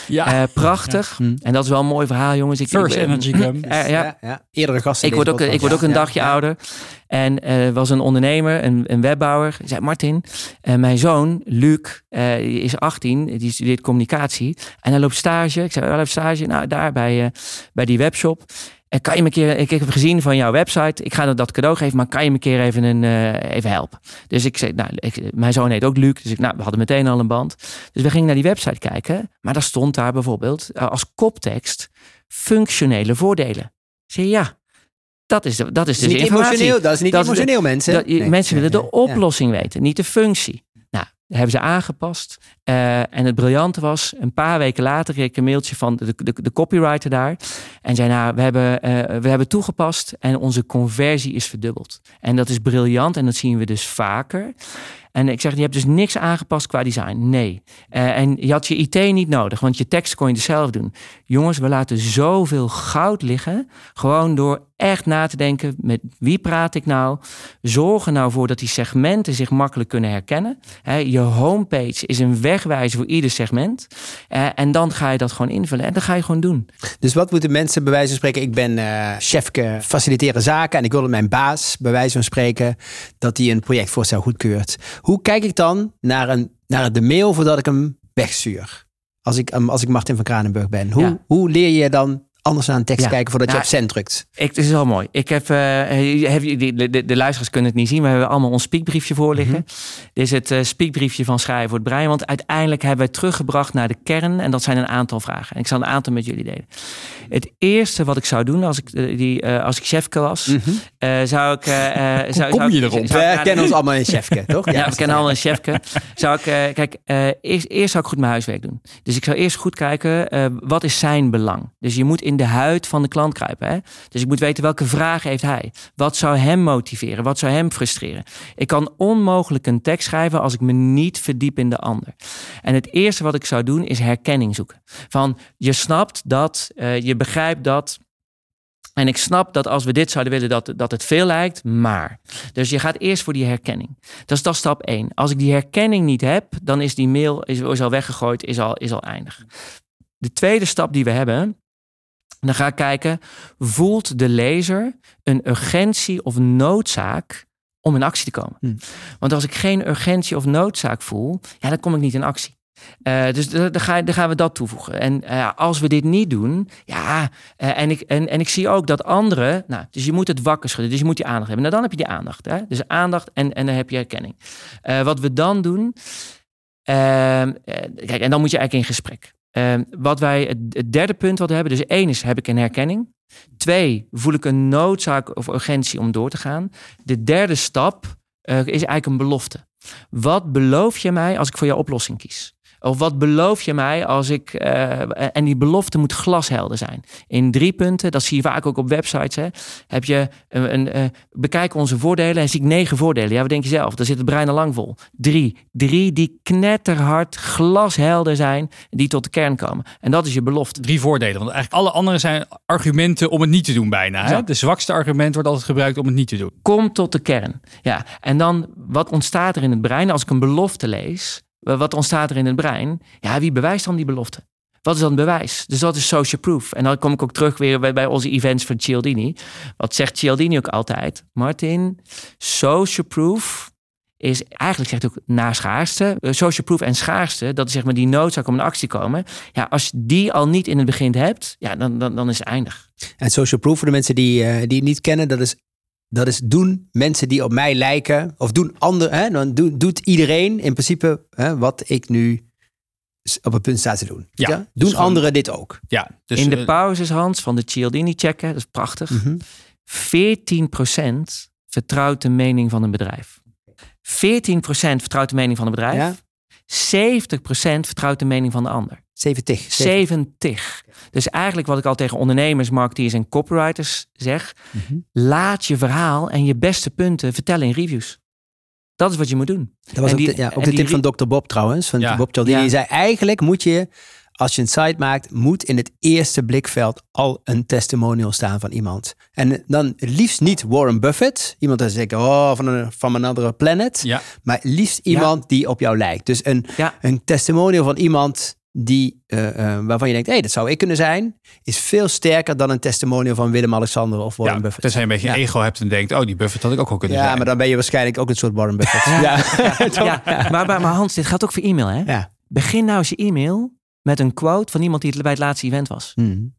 Ja. Eh, prachtig. Hm. En dat is wel een mooi verhaal, jongens. Ik, First ik, Energy Gum. Eh, ja. ja. Eerdere gasten. Ik word ook, ik word ook een dagje ouder. En er was een ondernemer, een, een webbouwer. Die zei, Martin, eh, mijn zoon, Luc, eh, die is 18. Die studeert communicatie. En hij loopt stage. Ik zei, hij loopt stage. Nou, daar bij, eh, bij die webshop. En kan je me een keer, ik heb gezien van jouw website. Ik ga dat- cadeau geven, maar kan je me een keer even, een, eh, even helpen? Dus ik zei, nou, ik, mijn zoon heet ook Luc. Dus ik, nou, we hadden meteen al een band. Dus we gingen naar die website kijken. Maar daar stond daar bijvoorbeeld eh, als koptekst functionele voordelen. Ik zei, ja, dat is, de, dat is dus niet informatie. emotioneel, dat is niet Dat is de- emotioneel, mensen. Dat, je- Nee, mensen nee, willen nee. de oplossing weten, niet de functie. Hebben ze aangepast. Eh, en het briljante was, een paar weken later kreeg ik een mailtje van de, de, de copywriter daar. En zei, nou, we hebben, eh, we hebben toegepast en onze conversie is verdubbeld. En dat is briljant en dat zien we dus vaker. En ik zeg, je hebt dus niks aangepast qua design. Nee. Eh, en je had je IT niet nodig, want je tekst kon je dus zelf doen. Jongens, we laten zoveel goud liggen. Gewoon door echt na te denken, met wie praat ik nou? Zorg er nou voor dat die segmenten zich makkelijk kunnen herkennen. Je homepage is een wegwijzer voor ieder segment. Eh, en dan ga je dat gewoon invullen. En dat ga je gewoon doen. Dus wat moeten mensen bij wijze van spreken? Ik ben eh chefke faciliteren zaken en ik wil mijn baas bij wijze van spreken dat hij een projectvoorstel goedkeurt. Hoe kijk ik dan naar, een, naar de mail voordat ik hem wegstuur? Als ik, als ik Martin van Kranenburg ben. Hoe, Ja. hoe leer je dan anders naar een tekst Ja. kijken voordat je Nou, op send drukt? Ik, het is wel mooi. Ik heb, eh, heb je- de, de, de luisteraars kunnen het niet zien, maar we hebben allemaal ons speakbriefje voor liggen. Dit is het eh, speakbriefje van Schrijven voor het Brein. Want uiteindelijk hebben we het teruggebracht naar de kern. En dat zijn een aantal vragen. En ik zal een aantal met jullie delen. Het eerste wat ik zou doen als ik, eh, die, als ik chefke was, eh, zou ik... zou, kom zou ik- je erop? zou ik We kennen ons allemaal in chefke, toch? Ja, we kennen allemaal een chefke. Zou ik, kijk, eerst, eerst zou ik goed mijn huiswerk doen. Dus ik zou eerst goed kijken, wat is zijn belang? Dus je moet in de huid van de klant kruipen. Hè? Dus ik moet weten, welke vragen heeft hij? Wat zou hem motiveren? Wat zou hem frustreren? Ik kan onmogelijk een tekst schrijven als ik me niet verdiep in de ander. En het eerste wat ik zou doen, is herkenning zoeken. Van, je snapt dat, eh, je begrijpt dat... En ik snap dat als we dit zouden willen, dat, dat het veel lijkt, maar. Dus je gaat eerst voor die herkenning. Dat is, dat stap één. Als ik die herkenning niet heb, dan is die mail is al weggegooid, is al, is al eindig. De tweede stap die we hebben, dan ga ik kijken, voelt de lezer een urgentie of noodzaak om in actie te komen? Hmm. Want als ik geen urgentie of noodzaak voel, ja, dan kom ik niet in actie. Eh, dus da- dan, ga, dan gaan we dat toevoegen. En eh, als we dit niet doen, ja, eh, en, ik, en, en ik zie ook dat anderen, nou, dus je moet het wakker schudden, dus je moet die aandacht hebben. Nou, dan heb je die aandacht. Hè? Dus aandacht en, en dan heb je herkenning. Wat we dan doen, ehm, eh, kijk, en dan moet je eigenlijk in gesprek. Ehm, wat wij, het, derde punt wat we hebben, dus één is, heb ik een herkenning. Twee, voel ik een noodzaak of urgentie om door te gaan. De derde stap eh, is eigenlijk een belofte. Wat beloof je mij als ik voor jouw oplossing kies? Of wat beloof je mij als ik. eh, en die belofte moet glashelder zijn. In drie punten, dat zie je vaak ook op websites. Hè, heb je een. een eh, bekijk onze voordelen en zie ik negen voordelen. Ja, wat denk je zelf? Daar zit het brein al lang vol. Drie. Drie die knetterhard, glashelder zijn, die tot de kern komen. En dat is je belofte. Drie voordelen. Want eigenlijk alle andere zijn argumenten om het niet te doen bijna. Hè? De zwakste argument wordt altijd gebruikt om het niet te doen. Kom tot de kern. Ja, en dan wat ontstaat er in het brein als ik een belofte lees? Wat ontstaat er in het brein? Ja, wie bewijst dan die belofte? Wat is dan bewijs? Dus dat is social proof. En dan kom ik ook terug weer bij, onze events van Cialdini. Wat zegt Cialdini ook altijd? Martin, social proof is eigenlijk zegt ook na schaarste. Eh, Social proof en schaarste, dat is zeg maar die noodzaak om in actie te komen. Ja, als je die al niet in het begin hebt, ja, dan, dan, dan is het eindig. En social proof voor de mensen die, eh, die het niet kennen, dat is, dat is doen mensen die op mij lijken, of doen anderen, hè, dan doet, doet iedereen in principe hè, wat ik nu op het punt sta te doen. Ja, Ja? dus Doen gewoon- anderen dit ook? Ja, dus, in de eh, pauzes, Hans, van de Cialdini checken, dat is prachtig. Mhm. 14% vertrouwt de mening van een bedrijf. 14% vertrouwt de mening van een bedrijf. Ja? 70% vertrouwt de mening van de ander. 70. 70. Dus eigenlijk wat ik al tegen ondernemers, marketeers en copywriters zeg. Mhm. Laat je verhaal en je beste punten vertellen in reviews. Dat is wat je moet doen. Dat was En ook, die- de, ja, ook en de die tip van Dr. Bob trouwens. Van Ja. Bob Cialdini. Ja. Die zei eigenlijk moet je, als je een site maakt, moet in het eerste blikveld al een testimonial staan van iemand. En dan liefst niet Warren Buffett. Iemand dat zegt, oh, van een van een andere planet. ja, Maar liefst iemand die op jou lijkt. Dus een, Ja. een testimonial van iemand die, eh, eh, waarvan je denkt, hé, hey, dat zou ik kunnen zijn, is veel sterker dan een testimonial van Willem-Alexander of Warren Ja, Buffett. tenzij je een beetje Ja. ego hebt en denkt, oh, die Buffett had ik ook wel kunnen Ja, zijn. maar dan ben je waarschijnlijk ook een soort Warren Buffett. Ja, Ja, maar, maar, maar Hans, dit gaat ook voor e-mail, hè? ja. Begin nou eens je e-mail met een quote van iemand die het bij het laatste event was. Hmm.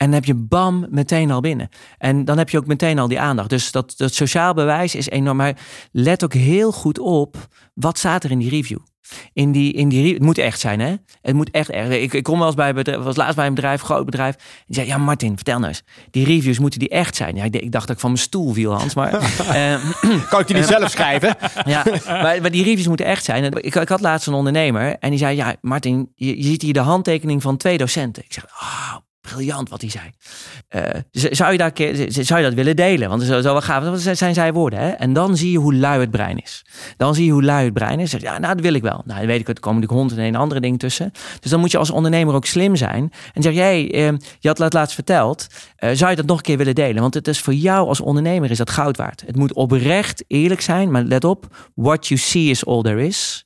En dan heb je bam meteen al binnen. En dan heb je ook meteen al die aandacht. Dus dat, dat sociaal bewijs is enorm. Maar let ook heel goed op, wat staat er in die review? In die, in die, het moet echt zijn, hè? Het moet echt echt. Ik, ik kom wel eens bij bedrijf, was laatst bij een bedrijf, groot bedrijf. Die zei, ja Martin, vertel nou eens. Die reviews, moeten die echt zijn? Ja, ik, ik dacht dat ik van mijn stoel viel, Hans. Maar, eh, Kan ik die niet zelf schrijven? ja, maar, maar die reviews moeten echt zijn. Ik, ik had laatst een ondernemer en die zei: Ja, Martin, je, je ziet hier de handtekening van twee docenten. Ik zeg: Ah, briljant wat hij zei. Eh, zou, je daar, zou je dat willen delen? Want zo, zo wel gaaf. Dat zijn- zij woorden. Hè? En dan zie je hoe lui het brein is. Dan zie je hoe lui het brein is. Ja, nou, dat wil ik wel. Nou, dan weet ik het. Komen natuurlijk honderd en een andere ding tussen. Dus dan moet je als ondernemer ook slim zijn. En zeg jij, eh, je had laatst verteld. eh, zou je dat nog een keer willen delen? Want het is voor jou als ondernemer is dat goud waard. Het moet oprecht eerlijk zijn. Maar let op, what you see is all there is.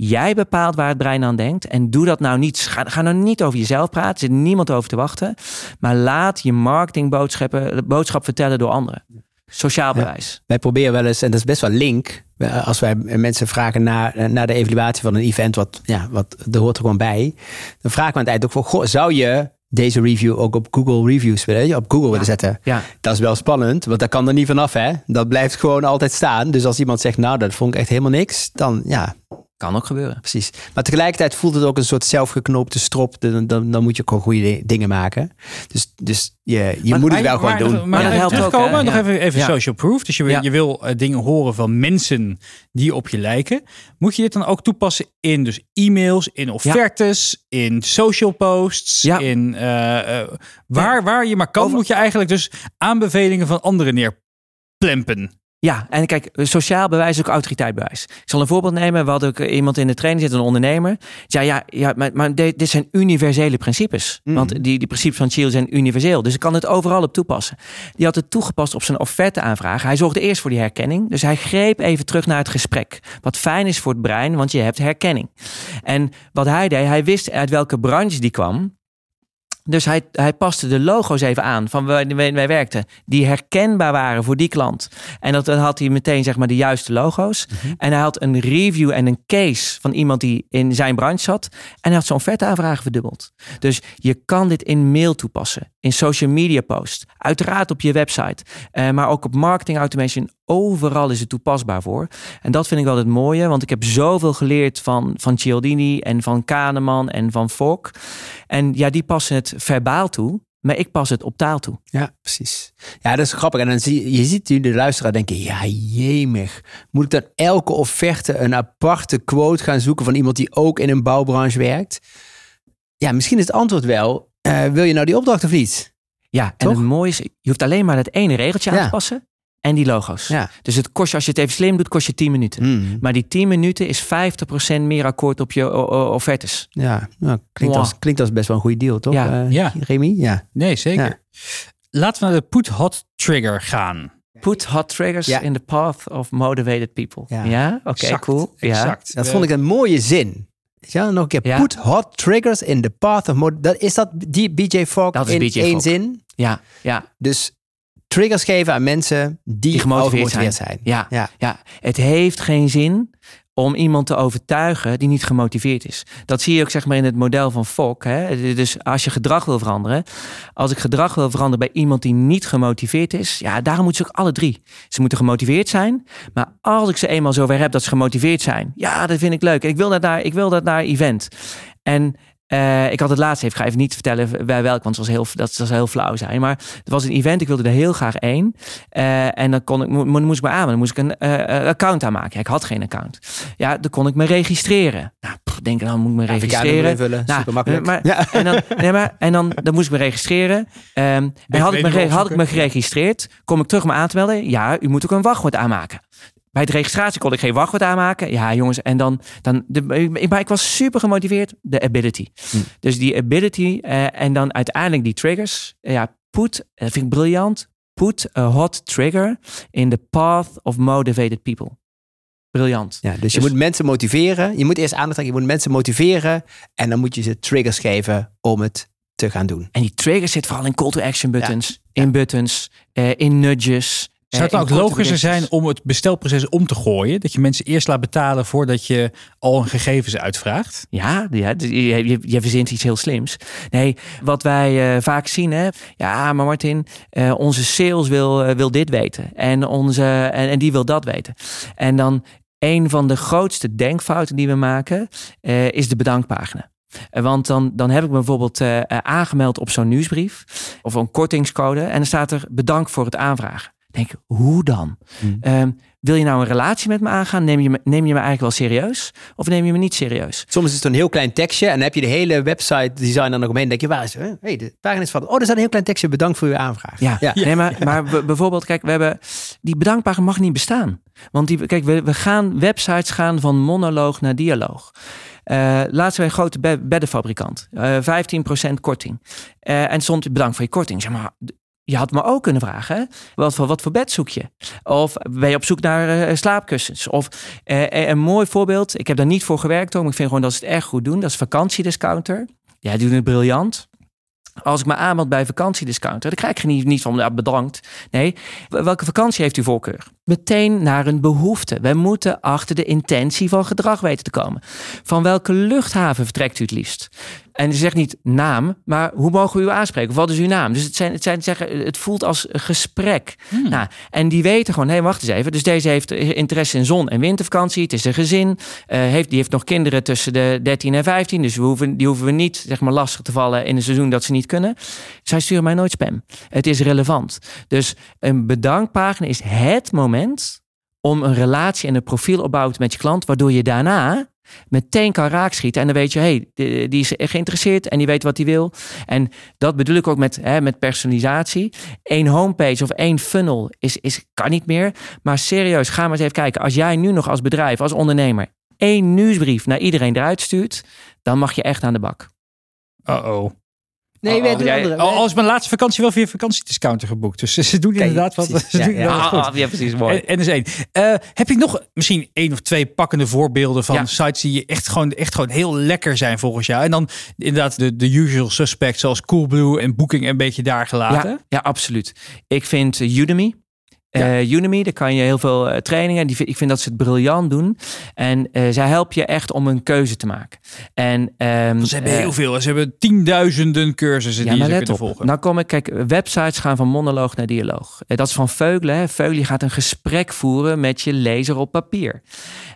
Jij bepaalt waar het brein aan denkt. En doe dat nou niet. Ga, ga nou niet over jezelf praten. Er zit niemand over te wachten. Maar laat je marketingboodschappen boodschap vertellen door anderen. Sociaal bewijs. Wij proberen wel eens, en dat is best wel link, eh, als wij mensen vragen naar, eh, naar de evaluatie van een event, wat, ja, wat er hoort er gewoon bij, dan vragen we aan het eind ook goh, zou je deze review ook op Google Reviews willen, op Google willen zetten? Ja. Dat is wel spannend, want dat kan er niet vanaf, hè? Dat blijft gewoon altijd staan. Dus als iemand zegt, nou, dat vond ik echt helemaal niks, dan ja, Kan ook gebeuren. precies. Maar tegelijkertijd voelt het ook een soort zelfgeknoopte strop. Dan, dan, dan moet je gewoon goede di- dingen maken. Dus, dus je, je Maar- moet het maar- wel gewoon maar, doen. Maar, dat helpt ook, terugkomen, hè? nog Ja. even, even Ja. social proof. Dus je wil, je wil eh, dingen horen van mensen die op je lijken. Moet je dit dan ook toepassen in dus e-mails, in offertes, in social posts, Ja. in eh, eh, waar, waar je maar kan, Over- moet je eigenlijk dus aanbevelingen van anderen neerplempen. Ja, en kijk, sociaal bewijs is ook autoriteitbewijs. Ik zal een voorbeeld nemen. We hadden ook eh, iemand in de training zitten, een ondernemer. Ja, ja, ja maar, maar dit, dit zijn universele principes. Mhm. Want die, die principes van Chiel zijn universeel. Dus ik kan het overal op toepassen. Die had het toegepast op zijn offerte-aanvraag. Hij zorgde eerst voor die herkenning. Dus hij greep even terug naar het gesprek. Wat fijn is voor het brein, want je hebt herkenning. En wat hij deed, hij wist uit welke branche die kwam. Dus hij, hij paste de logo's even aan van waar wij, wij werkten. Die herkenbaar waren voor die klant. En dat, dan had hij meteen zeg maar de juiste logo's. En hij had een review en een case van iemand die in zijn branche zat. En hij had zijn offerte-aanvragen verdubbeld. Dus je kan dit in mail toepassen. In social media post. Uiteraard op je website. eh, maar ook op marketing automation. Overal is het toepasbaar voor. En dat vind ik wel het mooie. Want ik heb zoveel geleerd van, van Cialdini en van Kahneman en van Fok. En ja, die passen het verbaal toe. Maar ik pas het op taal toe. Ja, precies. Ja, dat is grappig. En dan zie je, ziet nu de luisteraar denken, ja, jemig. Moet ik dan elke offerte een aparte quote gaan zoeken van iemand die ook in een bouwbranche werkt? Ja, misschien is het antwoord wel, eh, wil je nou die opdracht of niet? Ja, en het mooie is, je hoeft alleen maar dat ene regeltje aan te passen. En die logo's. Ja. Dus het kost je, als je het even slim doet, kost je 10 minuten. Hmm. Maar die 10 minuten is 50% meer akkoord op je offertes. Ja, nou, klinkt, Wow. als, klinkt als best wel een goede deal, toch? Ja. eh, Ja. Remy? Ja. Nee, zeker. Ja. Laten we naar de put hot trigger gaan. Put hot triggers Ja. in the path of motivated people. Ja. Ja, oké, cool. Ja. Exact. Dat vond ik een mooie zin. Ja, nog een keer. Ja. Put hot triggers in the path of... mod- Dat, is dat die BJ Fogg Dat is in BJ één Fogg. zin? Ja, ja, Dus triggers geven aan mensen die, die gemotiveerd zijn. zijn. Ja, Ja. ja. het heeft geen zin om iemand te overtuigen die niet gemotiveerd is. Dat zie je ook zeg maar in het model van Fogg. Hè? Dus als je gedrag wil veranderen, als ik gedrag wil veranderen bij iemand die niet gemotiveerd is, ja, daarom moeten ze ook alle drie. Ze moeten gemotiveerd zijn, maar als ik ze eenmaal zover heb dat ze gemotiveerd zijn, ja, dat vind ik leuk. Ik wil dat naar, ik wil dat naar event. En eh, ik had het laatst even, ik ga even niet vertellen bij welk, want het was heel, dat zou heel flauw zijn. Maar het was een event, ik wilde er heel graag één. Eh, en dan kon ik, mo- mo- moest ik me aanmelden, moest ik een eh, account aanmaken. Ja, ik had geen account. Ja, dan kon ik me registreren. Nou, pff, denk dan moet ik me AVK-nummer registreren. invullen, Nou, super makkelijk. Maar, Ja. en, dan, nee, maar, en, dan, dan moest ik me registreren. Ehm, en had ik, me, had ik me geregistreerd, kom ik terug om aan te melden. Ja, u moet ook een wachtwoord aanmaken. Bij de registratie kon ik geen wachtwoord aanmaken. Ja, jongens, en dan. dan de, maar ik was super gemotiveerd. De ability. Dus die ability eh, en dan uiteindelijk die triggers. Eh, ja, put, dat vind ik briljant. Put a hot trigger in the path of motivated people. Briljant. Ja, dus, Dus- je moet mensen motiveren. Je moet eerst aandacht trekken. Je moet mensen motiveren. En dan moet je ze triggers geven om het te gaan doen. En die trigger zit vooral in call to action buttons, in buttons, eh, in nudges. Zou het nou ook logischer zijn om het bestelproces om te gooien? Dat je mensen eerst laat betalen voordat je al hun gegevens uitvraagt? Ja, ja d- je, je, je verzint iets heel slims. Nee, wat wij eh, vaak zien, hè. Ja, maar Martin, eh, onze sales wil, eh, wil dit weten. En, onze, en, en die wil dat weten. En dan een van de grootste denkfouten die we maken, is de bedankpagina. Want dan, dan heb ik me bijvoorbeeld aangemeld op zo'n nieuwsbrief of een kortingscode. En dan staat er bedankt voor het aanvragen. Denk, hoe dan? Hmm. Ehm, wil je nou een relatie met me aangaan? Neem je me, neem je me eigenlijk wel serieus? Of neem je me niet serieus? Soms is het een heel klein tekstje. En dan heb je de hele website design er nog omheen. Dan denk je, waar is het? Hey, de pagina is van. Oh, er staat een heel klein tekstje. Bedankt voor uw aanvraag. Ja, ja. Nee, maar, maar bijvoorbeeld, kijk, we hebben die bedankpagina mag niet bestaan. Want die, kijk, we, we gaan websites gaan van monoloog naar dialoog. Eh laatst bij een grote be- beddenfabrikant. Eh 15% korting. Eh, en stond bedankt voor je korting. Zeg maar, je had me ook kunnen vragen? Wat, voor, wat voor bed zoek je? Of ben je op zoek naar eh, slaapkussens? Of eh, een mooi voorbeeld, ik heb daar niet voor gewerkt, hoor, maar ik vind gewoon dat ze het erg goed doen. Dat is vakantiediscounter. Ja, die doen het briljant. Als ik me aanmeld bij vakantiediscounter, dan krijg ik niet, niet van ja, bedankt. Nee, welke vakantie heeft u voorkeur? Meteen naar een behoefte. Wij moeten achter de intentie van gedrag weten te komen. Van welke luchthaven vertrekt u het liefst? En ze zegt niet naam, maar hoe mogen we u aanspreken? Of wat is uw naam? Dus het, zijn, het, zijn, zeggen, het voelt als gesprek. Nou, en die weten gewoon, hé, hey, wacht eens even. Dus deze heeft interesse in zon- en wintervakantie. Het is een gezin. eh, heeft, die heeft nog kinderen tussen de 13 en 15. Dus we hoeven, die hoeven we niet zeg maar, lastig te vallen in een seizoen dat ze niet kunnen. Zij sturen mij nooit spam. Het is relevant. Dus een bedankpagina is het moment om een relatie en een profiel opbouwen met je klant, waardoor je daarna meteen kan raakschieten. En dan weet je, hey, die, die is geïnteresseerd en die weet wat hij wil. En dat bedoel ik ook met, hè, met personalisatie. Eén homepage of één funnel is, is, kan niet meer. Maar serieus, ga maar eens even kijken. Als jij nu nog als bedrijf, als ondernemer, één nieuwsbrief naar iedereen eruit stuurt, dan mag je echt aan de bak. Uh-oh. Nee, Oh, weet oh, jij- andere. Al, al is mijn laatste vakantie wel via vakantiediscounter geboekt. Dus ze doen inderdaad wat. Ze Ja, doen ja. precies, mooi. En, dus één. Eh, heb je nog misschien één of twee pakkende voorbeelden van sites die echt gewoon, echt gewoon heel lekker zijn volgens jou? En dan inderdaad de, de usual suspects zoals Coolblue en Booking een beetje daar gelaten. Ja, ja, absoluut. Ik vind eh, Udemy. Eh, Udemy, daar kan je heel veel eh, trainingen. Die, ik vind dat ze het briljant doen. En eh, zij helpen je echt om een keuze te maken. En, ehm, Ze hebben heel veel. Ze hebben tienduizenden cursussen ja, die kunnen op. volgen. Nou kom ik, kijk, websites gaan van monoloog naar dialoog. Dat is van Veulen. Hè. Veulen gaat een gesprek voeren met je lezer op papier.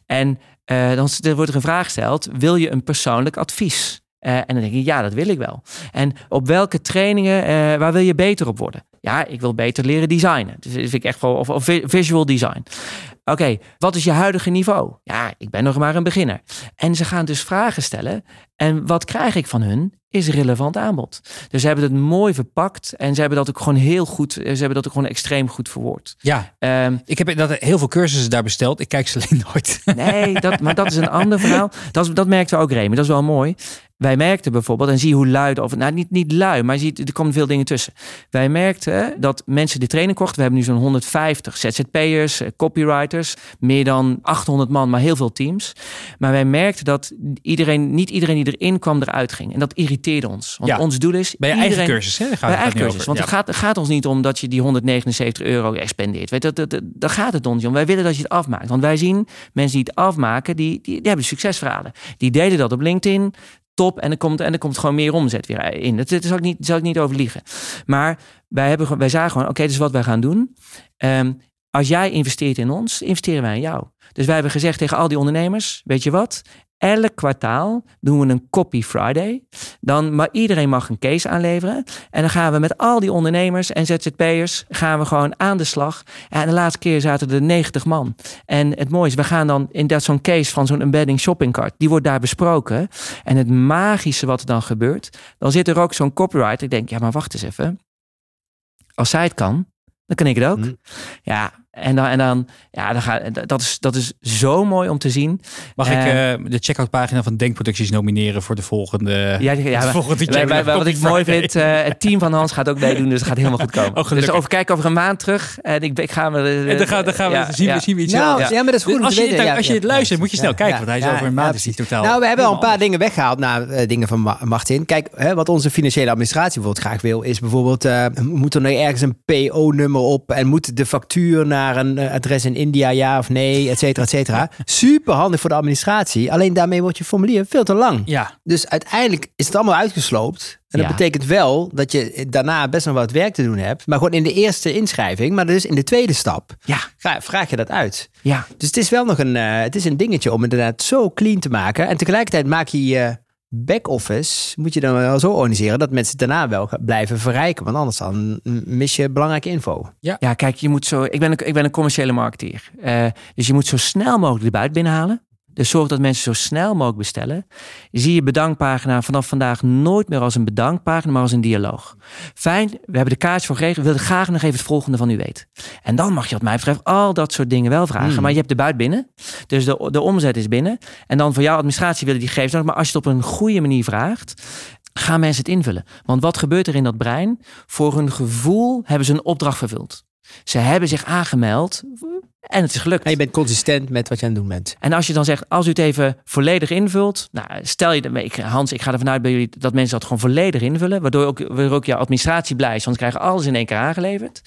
En dan wordt er een vraag gesteld: wil je een persoonlijk advies? En dan denk ik, ja, dat wil ik wel. En op welke trainingen, waar wil je beter op worden? Ja, ik wil beter leren designen. Dus dat vind ik echt wel, of, of vi- visual design. Oké, wat is je huidige niveau? Ja, ik ben nog maar een beginner. En ze gaan dus vragen stellen. En wat krijg ik van hun? Is relevant aanbod. Dus ze hebben het mooi verpakt. En ze hebben dat ook gewoon heel goed. Ze hebben dat ook gewoon extreem goed verwoord. Ja, Ehm, ik heb inderdaad heel veel cursussen daar besteld. Ik kijk ze alleen nooit. Nee, dat, maar dat is een ander verhaal. Dat, dat merkten we ook, Remy. Dat is wel mooi. Wij merkten bijvoorbeeld, en zie hoe lui, of nou niet, niet lui, maar je ziet, er komen veel dingen tussen. Wij merkten dat mensen die training kochten. We hebben nu zo'n 150 ZZP'ers, eh, copywriters, meer dan 800 man, maar heel veel teams. Maar wij merkten dat iedereen, niet iedereen die erin kwam, eruit ging. En dat irriteerde ons. Want Ja. ons doel is. Bij je iedereen, eigen cursus, hè? Bij eigen cursus. Want Ja. het, gaat, het gaat ons niet om dat je die 179 euro expendeert. Weet, dat, dat, gaat het ons om. Wij willen dat je het afmaakt. Want wij zien mensen die het afmaken, die, die, die hebben succesverhalen. Die delen dat op LinkedIn. Top. En er komt, en er komt gewoon meer omzet weer in. Dat, dat zal, ik niet, zal ik niet over liegen. Maar wij, hebben, wij zagen gewoon, oké, is wat wij gaan doen. Ehm, als jij investeert in ons, investeren wij in jou. Dus wij hebben gezegd tegen al die ondernemers, weet je wat? Elk kwartaal doen we een Copy Friday. Dan, maar iedereen mag een case aanleveren. En dan gaan we met al die ondernemers en ZZP'ers gaan we gewoon aan de slag. En de laatste keer zaten er 90 man. En het mooie is, we gaan dan in dat zo'n case van zo'n embedding shopping cart. Die wordt daar besproken. En het magische wat er dan gebeurt. Dan zit er ook zo'n copywriter. Ik denk, ja maar wacht eens even. Als zij het kan, dan kan ik het ook. Hm. Ja, en dan, en dan ja, dan dat, is, dat is zo mooi om te zien. Mag ik Eh, eh, de checkout pagina van Denkproducties nomineren voor de volgende... Ja, ja, het volgende wij- check- wij- wat ik mooi vind, eh, het team van Hans gaat ook meedoen, dus het gaat helemaal goed komen. Oh, dus over kijken over een maand terug. En ik, ik ga me. En dan gaan, dan gaan we, ja, zien, we ja. zien we iets Nou, ja. maar dat is goed om als je, weten. dit- Ja, als je ja, dit luistert, moet je snel ja, kijken, ja, want hij is ja, over een ja, maand is precies. totaal... Nou, we hebben al een paar dingen weggehaald naar eh, dingen van Ma- Martin. Kijk, hè, wat onze financiële administratie bijvoorbeeld graag wil, is bijvoorbeeld, eh, moet er nou ergens een PO-nummer op en moet de factuur naar een eh, adres in India, ja of nee, et cetera, et cetera. Super handig voor de administratie. Alleen daarmee wordt je formulier veel te lang. Ja, Dus uiteindelijk is het allemaal uitgesloopt. En dat Ja. betekent wel dat je daarna best nog wat werk te doen hebt. Maar gewoon in de eerste inschrijving, maar dus in de tweede stap, Ja, ga- vraag je dat uit. ja. Dus het is wel nog een, eh, het is een dingetje om inderdaad zo clean te maken. En tegelijkertijd maak je je back-office, moet je dan wel zo organiseren dat mensen daarna wel blijven verrijken. Want anders dan mis je belangrijke info. Ja, kijk, je moet zo. Ik ben een, ik ben een commerciële marketeer. Eh, dus je moet zo snel mogelijk de buit binnenhalen. Dus zorg dat mensen zo snel mogelijk bestellen. Zie je bedankpagina vanaf vandaag nooit meer als een bedankpagina, maar als een dialoog. Fijn, we hebben de kaartjes voor geregeld. We willen graag nog even het volgende van u weten. En dan mag je wat mij betreft al dat soort dingen wel vragen. Hmm. Maar je hebt de buit binnen. Dus de, de omzet is binnen. En dan voor jouw administratie willen die gegevens nog. Maar als je het op een goede manier vraagt, gaan mensen het invullen. Want wat gebeurt er in dat brein? Voor hun gevoel hebben ze een opdracht vervuld. Ze hebben zich aangemeld en het is gelukt. En je bent consistent met wat je aan het doen bent. En als je dan zegt, als u het even volledig invult. Nou, stel je, ik, Hans, ik ga ervan uit bij jullie dat mensen dat gewoon volledig invullen. Waardoor ook, waardoor ook je administratie blij is. Want ze krijgen alles in één keer aangeleverd.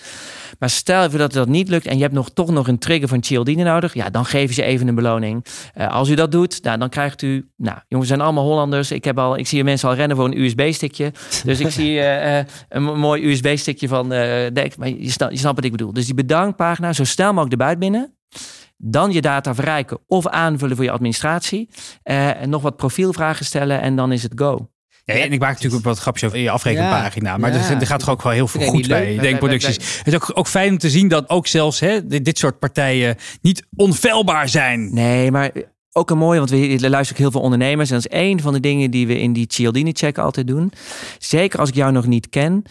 Maar stel even dat dat niet lukt en je hebt nog, toch nog een trigger van Cialdini nodig. Ja, dan geven ze even een beloning. Eh, als u dat doet, nou, dan krijgt u... Nou, jongens, we zijn allemaal Hollanders. Ik, heb al, ik zie mensen al rennen voor een USB-stickje. Dus ik zie eh, eh, een mo- mooi USB-stickje van... denk, maar je, snapt, wat ik bedoel. Dus die bedankpagina, zo snel mogelijk buit binnen. Dan je data verrijken of aanvullen voor je administratie. Eh, en nog wat profielvragen stellen en dan is het go. Ja, en ik maak natuurlijk ook wat grapjes over in je afrekenpagina. Maar Ja. er, er gaat toch ook wel heel veel goed bij leuk. denkproducties. Het is ook, ook fijn om te zien dat ook zelfs hè, dit, dit soort partijen niet onfeilbaar zijn. Nee, maar ook een mooie, want we er luisteren ook heel veel ondernemers. En dat is één van de dingen die we in die Cialdini-check altijd doen. Zeker als ik jou nog niet ken.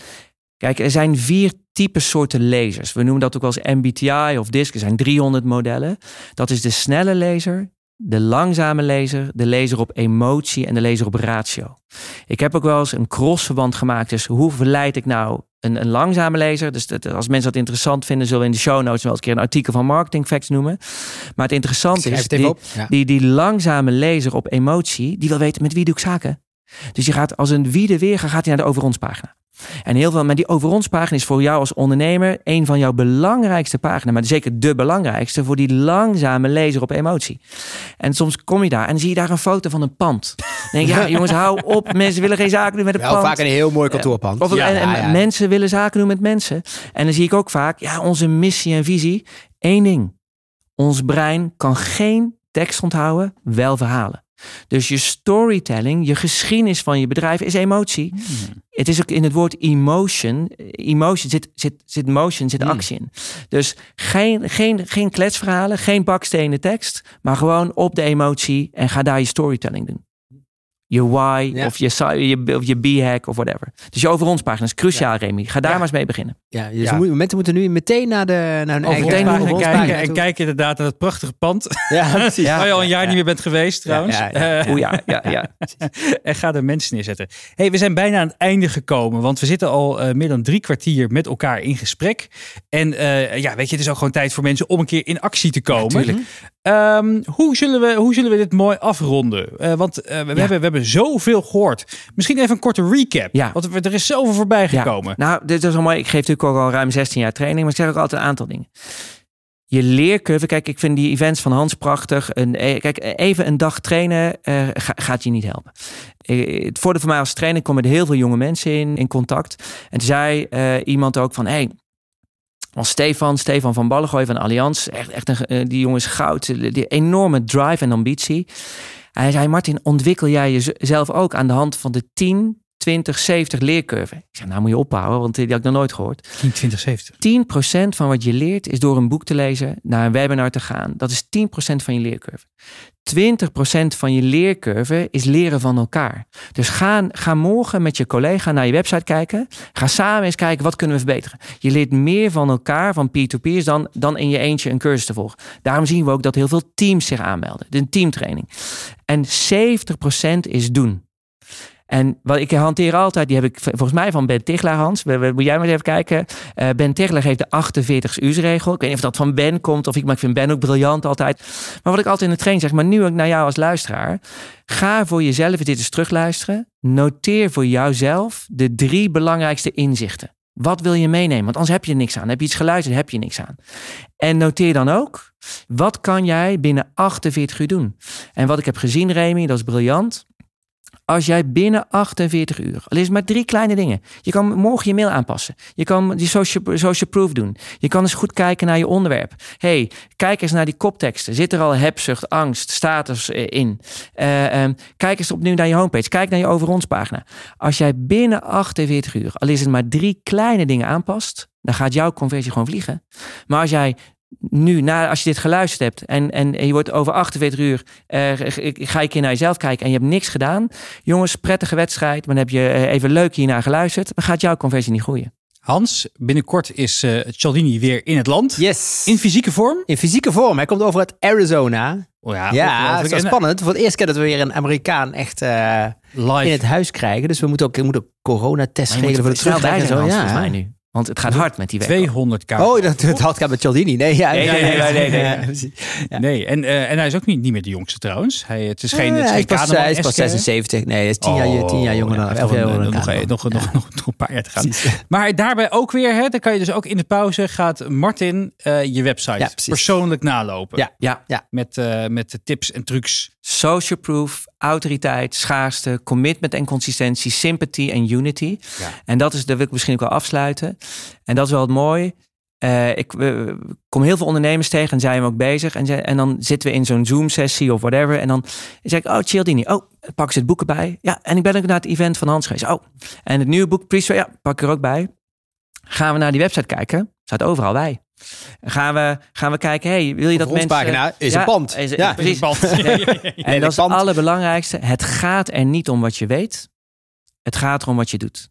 Kijk, er zijn vier typen soorten lasers. We noemen dat ook wel eens MBTI of DISC. Er zijn 300 modellen. Dat is de snelle laser, de langzame laser, de laser op emotie en de laser op ratio. Ik heb ook wel eens een crossverband gemaakt. Dus hoe verleid ik nou een, een langzame laser? Dus dat, als mensen dat interessant vinden, zullen we in de show notes wel eens een keer een artikel van Marketing Facts noemen. Maar het interessante is, die. Ja. die, die langzame lezer op emotie, die wil weten met wie doe ik zaken. Dus je gaat als een wie de weer gaat hij naar de over ons pagina. En heel veel, maar die over ons pagina is voor jou als ondernemer een van jouw belangrijkste pagina, maar zeker de belangrijkste voor die langzame lezer op emotie. En soms kom je daar en zie je daar een foto van een pand. Dan denk je, ja jongens, hou op, mensen willen geen zaken doen met een Wel pand. vaak een heel mooi kantoorpand. Of, Ja, en, en ja, ja. mensen willen zaken doen met mensen. En dan zie ik ook vaak, ja, onze missie en visie. Eén ding. Ons brein kan geen tekst onthouden, wel verhalen. Dus je storytelling, je geschiedenis van je bedrijf is emotie. Het is ook in het woord emotion. Emotion zit, zit, zit motion, zit Hmm. actie in. Dus geen, geen, geen kletsverhalen, geen bakstenen tekst. Maar gewoon op de emotie en ga daar je storytelling doen. Je why Ja. of je, je, of je b-hack of whatever. Dus je over ons pagina is cruciaal, Remy. Ga daar Ja. maar eens mee beginnen. Ja, dus Ja. mensen moeten nu meteen naar, de, naar hun eigen meteen kijken pagina en kijk inderdaad naar het prachtige pand. Ja, precies. Waar je al een jaar niet meer bent geweest trouwens. Ja, Eh, ja, ja, ja. en ga er mensen neerzetten. Hey, we zijn bijna aan het einde gekomen, want we zitten al eh, meer dan drie kwartier met elkaar in gesprek. En eh, ja, weet je, het is ook gewoon tijd voor mensen om een keer in actie te komen. Ehm, hoe, zullen we, hoe zullen we dit mooi afronden? Want we, hebben, we hebben zoveel gehoord. Misschien even een korte recap. Ja. Want er is zoveel voorbij gekomen. Nou, dit is mooi. Ik geef natuurlijk ook al ruim 16 jaar training, maar ik zeg ook altijd een aantal dingen. Je leercurve, kijk, ik vind die events van Hans prachtig. Een, eh, kijk, even een dag trainen eh, ga- gaat je niet helpen. Eh, Het voordeel voor mij als trainer kom met heel veel jonge mensen in, in contact. En toen zei iemand ook van, hey, als Stefan, Stefan van Ballengooi van Allianz, echt, echt een, die jongen is goud, die enorme drive en ambitie. Hij zei, Martin, ontwikkel jij jezelf ook aan de hand van de 10, 20, 70 leercurve. Ik zeg, nou moet je ophouden, want die had ik nog nooit gehoord. 10, 20, 70. 10% van wat je leert is door een boek te lezen, naar een webinar te gaan. Dat is 10% van je leercurve. 20% van je leercurve is leren van elkaar. Dus ga, ga morgen met je collega naar je website kijken. Ga samen eens kijken wat kunnen we verbeteren. Je leert meer van elkaar, van peer-to-peers, dan, dan in je eentje een cursus te volgen. Daarom zien we ook dat heel veel teams zich aanmelden. De teamtraining. En 70% is doen. En wat ik hanteer altijd, die heb ik volgens mij van Ben Tichelaar, Hans. Moet jij maar even kijken. Uh, ben Tichelaar heeft de 48 uursregel. Ik weet niet of dat van Ben komt of ik, maar ik vind Ben ook briljant altijd. Maar wat ik altijd in de training zeg, maar nu ook naar jou als luisteraar. Ga voor jezelf dit eens terugluisteren. Noteer voor jouzelf de drie belangrijkste inzichten. Wat wil je meenemen? Want anders heb je niks aan. Heb je iets geluisterd, heb je niks aan. En noteer dan ook, wat kan jij binnen 48 uur doen? En wat ik heb gezien, Remy, dat is briljant. Als jij binnen 48 uur, al is maar drie kleine dingen. Je kan morgen je mail aanpassen. Je kan die social, social proof doen. Je kan eens goed kijken naar je onderwerp. hey, kijk eens naar die kopteksten. Zit er al hebzucht, angst, status eh, in? Uh, kijk eens opnieuw naar je homepage. Kijk naar je over ons pagina. Als jij binnen 48 uur, al is het maar drie kleine dingen aanpast, dan gaat jouw conversie gewoon vliegen. Maar als jij nu, na, als je dit geluisterd hebt en, en, je wordt over 48 uur, uh, ga je keer naar jezelf kijken en je hebt niks gedaan. Jongens, prettige wedstrijd, maar dan heb je eh, even leuk hiernaar geluisterd, dan gaat jouw conversie niet groeien. Hans, binnenkort is uh, Cialdini weer in het land. Yes. In fysieke vorm? In fysieke vorm. Hij komt over uit Arizona. Oh ja, ja dat is spannend. Voor het eerst keer dat we weer een Amerikaan echt uh, in het huis krijgen. Dus we moeten ook, we moeten ook coronatest regelen voor de terugreis en zo. Ja. Volgens mij nu. Want het gaat hard met die weg. 200 k. Oh, dat, het had gaat met Cialdini. Nee, ja, nee, nee, nee. nee, nee, ja. nee. En, uh, en hij is ook niet, niet meer de jongste trouwens. Hij, het is geen, het hij, is pas, hij is pas 76. Nee, hij is 10 oh, jaar, tien jaar jonger dan jonger nog, nog, nog, nog, nog, een paar jaar te gaan. Maar daarbij ook weer, hè, dan kan je dus ook in de pauze gaat Martin uh, je website persoonlijk nalopen. Ja, ja, ja. Met, uh, met tips en trucs. Social proof, autoriteit, schaarste, commitment en consistentie, sympathy en unity. Ja. En dat is, daar wil ik misschien ook wel afsluiten. En dat is wel het mooi. Uh, ik uh, kom heel veel ondernemers tegen en zijn we ook bezig. En, en dan zitten we in zo'n Zoom-sessie of whatever. En dan zeg ik, oh, Cialdini. Oh, pak ze het boeken bij. Ja, en ik ben ook naar het event van Hans geweest. Oh, en het nieuwe boek, Priest, ja, pak ik er ook bij. Gaan we naar die website kijken. Staat overal bij. Gaan we, gaan we kijken, hey, wil je dat mensen... pagina is een band. Is, ja, precies. Een band. en dat is het allerbelangrijkste. Het gaat er niet om wat je weet. Het gaat erom wat je doet.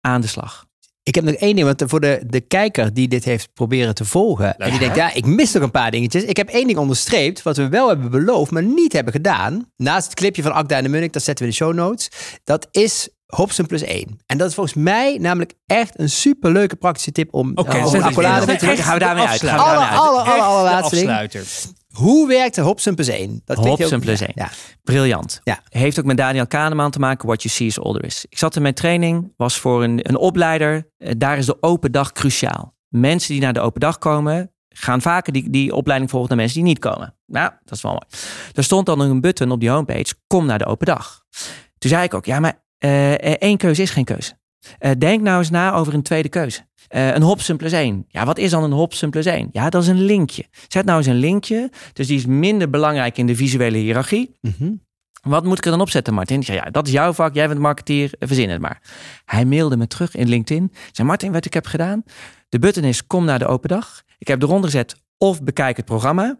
Aan de slag. Ik heb nog één ding, want voor de, de kijker die dit heeft proberen te volgen. En die denkt, ja, ik mis nog een paar dingetjes. Ik heb één ding onderstreept, wat we wel hebben beloofd, maar niet hebben gedaan. Naast het clipje van Akda en de Munnik, dat zetten we in de show notes. Dat is Hobson plus 1. En dat is volgens mij namelijk echt een superleuke praktische tip om okay, uh, om accolade te trekken. Gaan we daarmee uit. Gaan we alle, alle, alle, alle laatste afsluiter. Hoe werkt Hobson plus 1? Dat Hobson plus 1. Ja. Briljant. Ja. Heeft ook met Daniel Kahneman te maken. What you see is all there is. Ik zat in mijn training, was voor een, een opleider. Daar is de open dag cruciaal. Mensen die naar de open dag komen, gaan vaker die, die opleiding volgen dan mensen die niet komen. Nou, dat is wel mooi. Er stond dan een button op die homepage, kom naar de open dag. Toen zei ik ook, ja, maar uh, één keuze is geen keuze. Uh, denk nou eens na over een tweede keuze. Uh, een Hobson plus één. Ja, wat is dan een Hobson plus één? Ja, dat is een linkje. Zet nou eens een linkje. Dus die is minder belangrijk in de visuele hiërarchie. Mm -hmm. Wat moet ik er dan opzetten, Martin? Zei, ja, dat is jouw vak. Jij bent marketeer. Verzin het maar. Hij mailde me terug in LinkedIn. Zei, Martin, wat ik heb gedaan. De button is kom naar de open dag. Ik heb eronder gezet of bekijk het programma.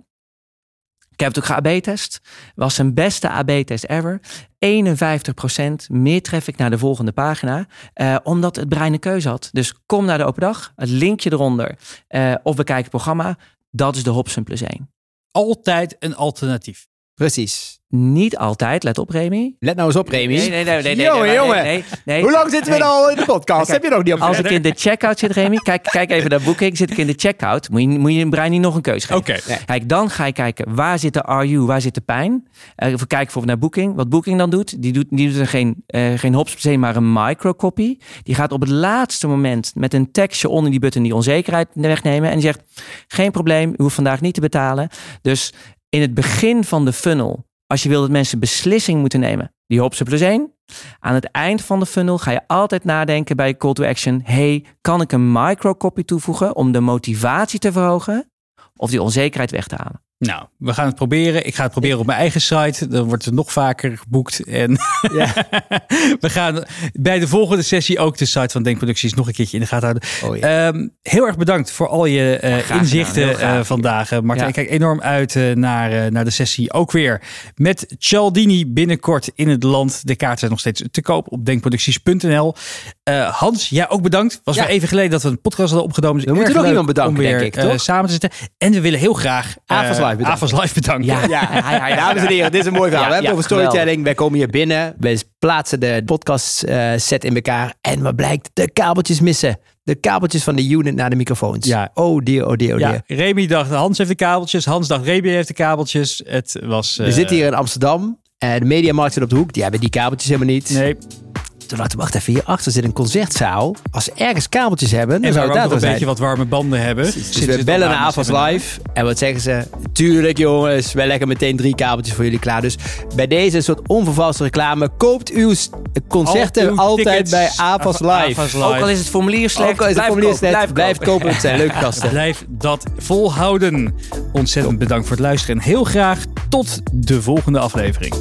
Ik heb het ook geAB-test. Was zijn beste AB-test ever. 51% meer traffic naar de volgende pagina. Uh, omdat het brein een keuze had. Dus kom naar de open dag. Het linkje eronder. Uh, of bekijk het programma. Dat is de Hobson plus 1. Altijd een alternatief. Precies. Niet altijd, let op Remy. Let nou eens op Remy. Nee, nee, nee. nee, nee, jongen, jongen. Nee, nee, Hoe lang zitten we nou in de podcast? Kijk, Heb je nog niet op Als ik in de checkout zit Remy, kijk, kijk even naar Booking. Zit ik in de checkout, moet je, moet je een brein niet nog een keuze geven. Oké. Okay. Kijk, dan ga je kijken, waar zit de RU, waar zit de pijn? Uh, even kijken bijvoorbeeld naar Booking. Wat Booking dan doet, die doet, die doet er geen, uh, geen hops maar een microcopy. Die gaat op het laatste moment met een tekstje onder die button die onzekerheid wegnemen. En die zegt, geen probleem, u hoeft vandaag niet te betalen. Dus in het begin van de funnel als je wil dat mensen beslissing moeten nemen, die Hobson plus 1. Aan het eind van de funnel ga je altijd nadenken bij call to action. Hey, kan ik een microcopy toevoegen om de motivatie te verhogen of die onzekerheid weg te halen? Nou, we gaan het proberen. Ik ga het proberen op mijn eigen site. Dan wordt het nog vaker geboekt. En Ja. we gaan bij de volgende sessie ook de site van Denkproducties nog een keertje in de gaten houden. Oh ja. Ehm, heel erg bedankt voor al je eh, inzichten eh, vandaag. eh, Martijn, Ja. ik kijk enorm uit naar, naar de sessie. Ook weer met Cialdini binnenkort in het land. De kaarten zijn nog steeds te koop op denkproducties.nl. Hans, jij ook bedankt. Was weer even geleden dat we een podcast hadden opgenomen. Dus We moeten erg nog iemand bedanken, om weer, denk ik, samen te zitten. En we willen heel graag Avas Live Live bedanken. Ja. Ja, dames en heren, dit is een mooi verhaal. Ja, we hebben ja, over storytelling. Wij komen hier binnen. We plaatsen de podcast eh, set in elkaar. En wat blijkt? De kabeltjes missen. De kabeltjes van de unit naar de microfoons. Ja. Oh dear, oh dear, oh dear. Ja, Remy dacht Hans heeft de kabeltjes. Hans dacht Remy heeft de kabeltjes. Het was... We eh, zitten hier in Amsterdam. En de mediamarkt zit op de hoek. Die hebben die kabeltjes helemaal niet. Nee, Ik, wacht even, hierachter zit een concertzaal. Als ze ergens kabeltjes hebben, dan en zou het daar een zijn. beetje wat warme banden hebben. Dus we bellen naar Avas Live. En wat zeggen ze? Tuurlijk jongens, wij leggen meteen drie kabeltjes voor jullie klaar. Dus bij deze soort onvervalste reclame. Koopt uw concerten Al uw altijd bij Avas Live. Ook al is het formulier slecht, Ook al is het blijf formulier kopen, slecht, blijf kopen. kopen. Het zijn leuke gasten. Blijf dat volhouden. Ontzettend bedankt voor het luisteren. En heel graag tot de volgende aflevering.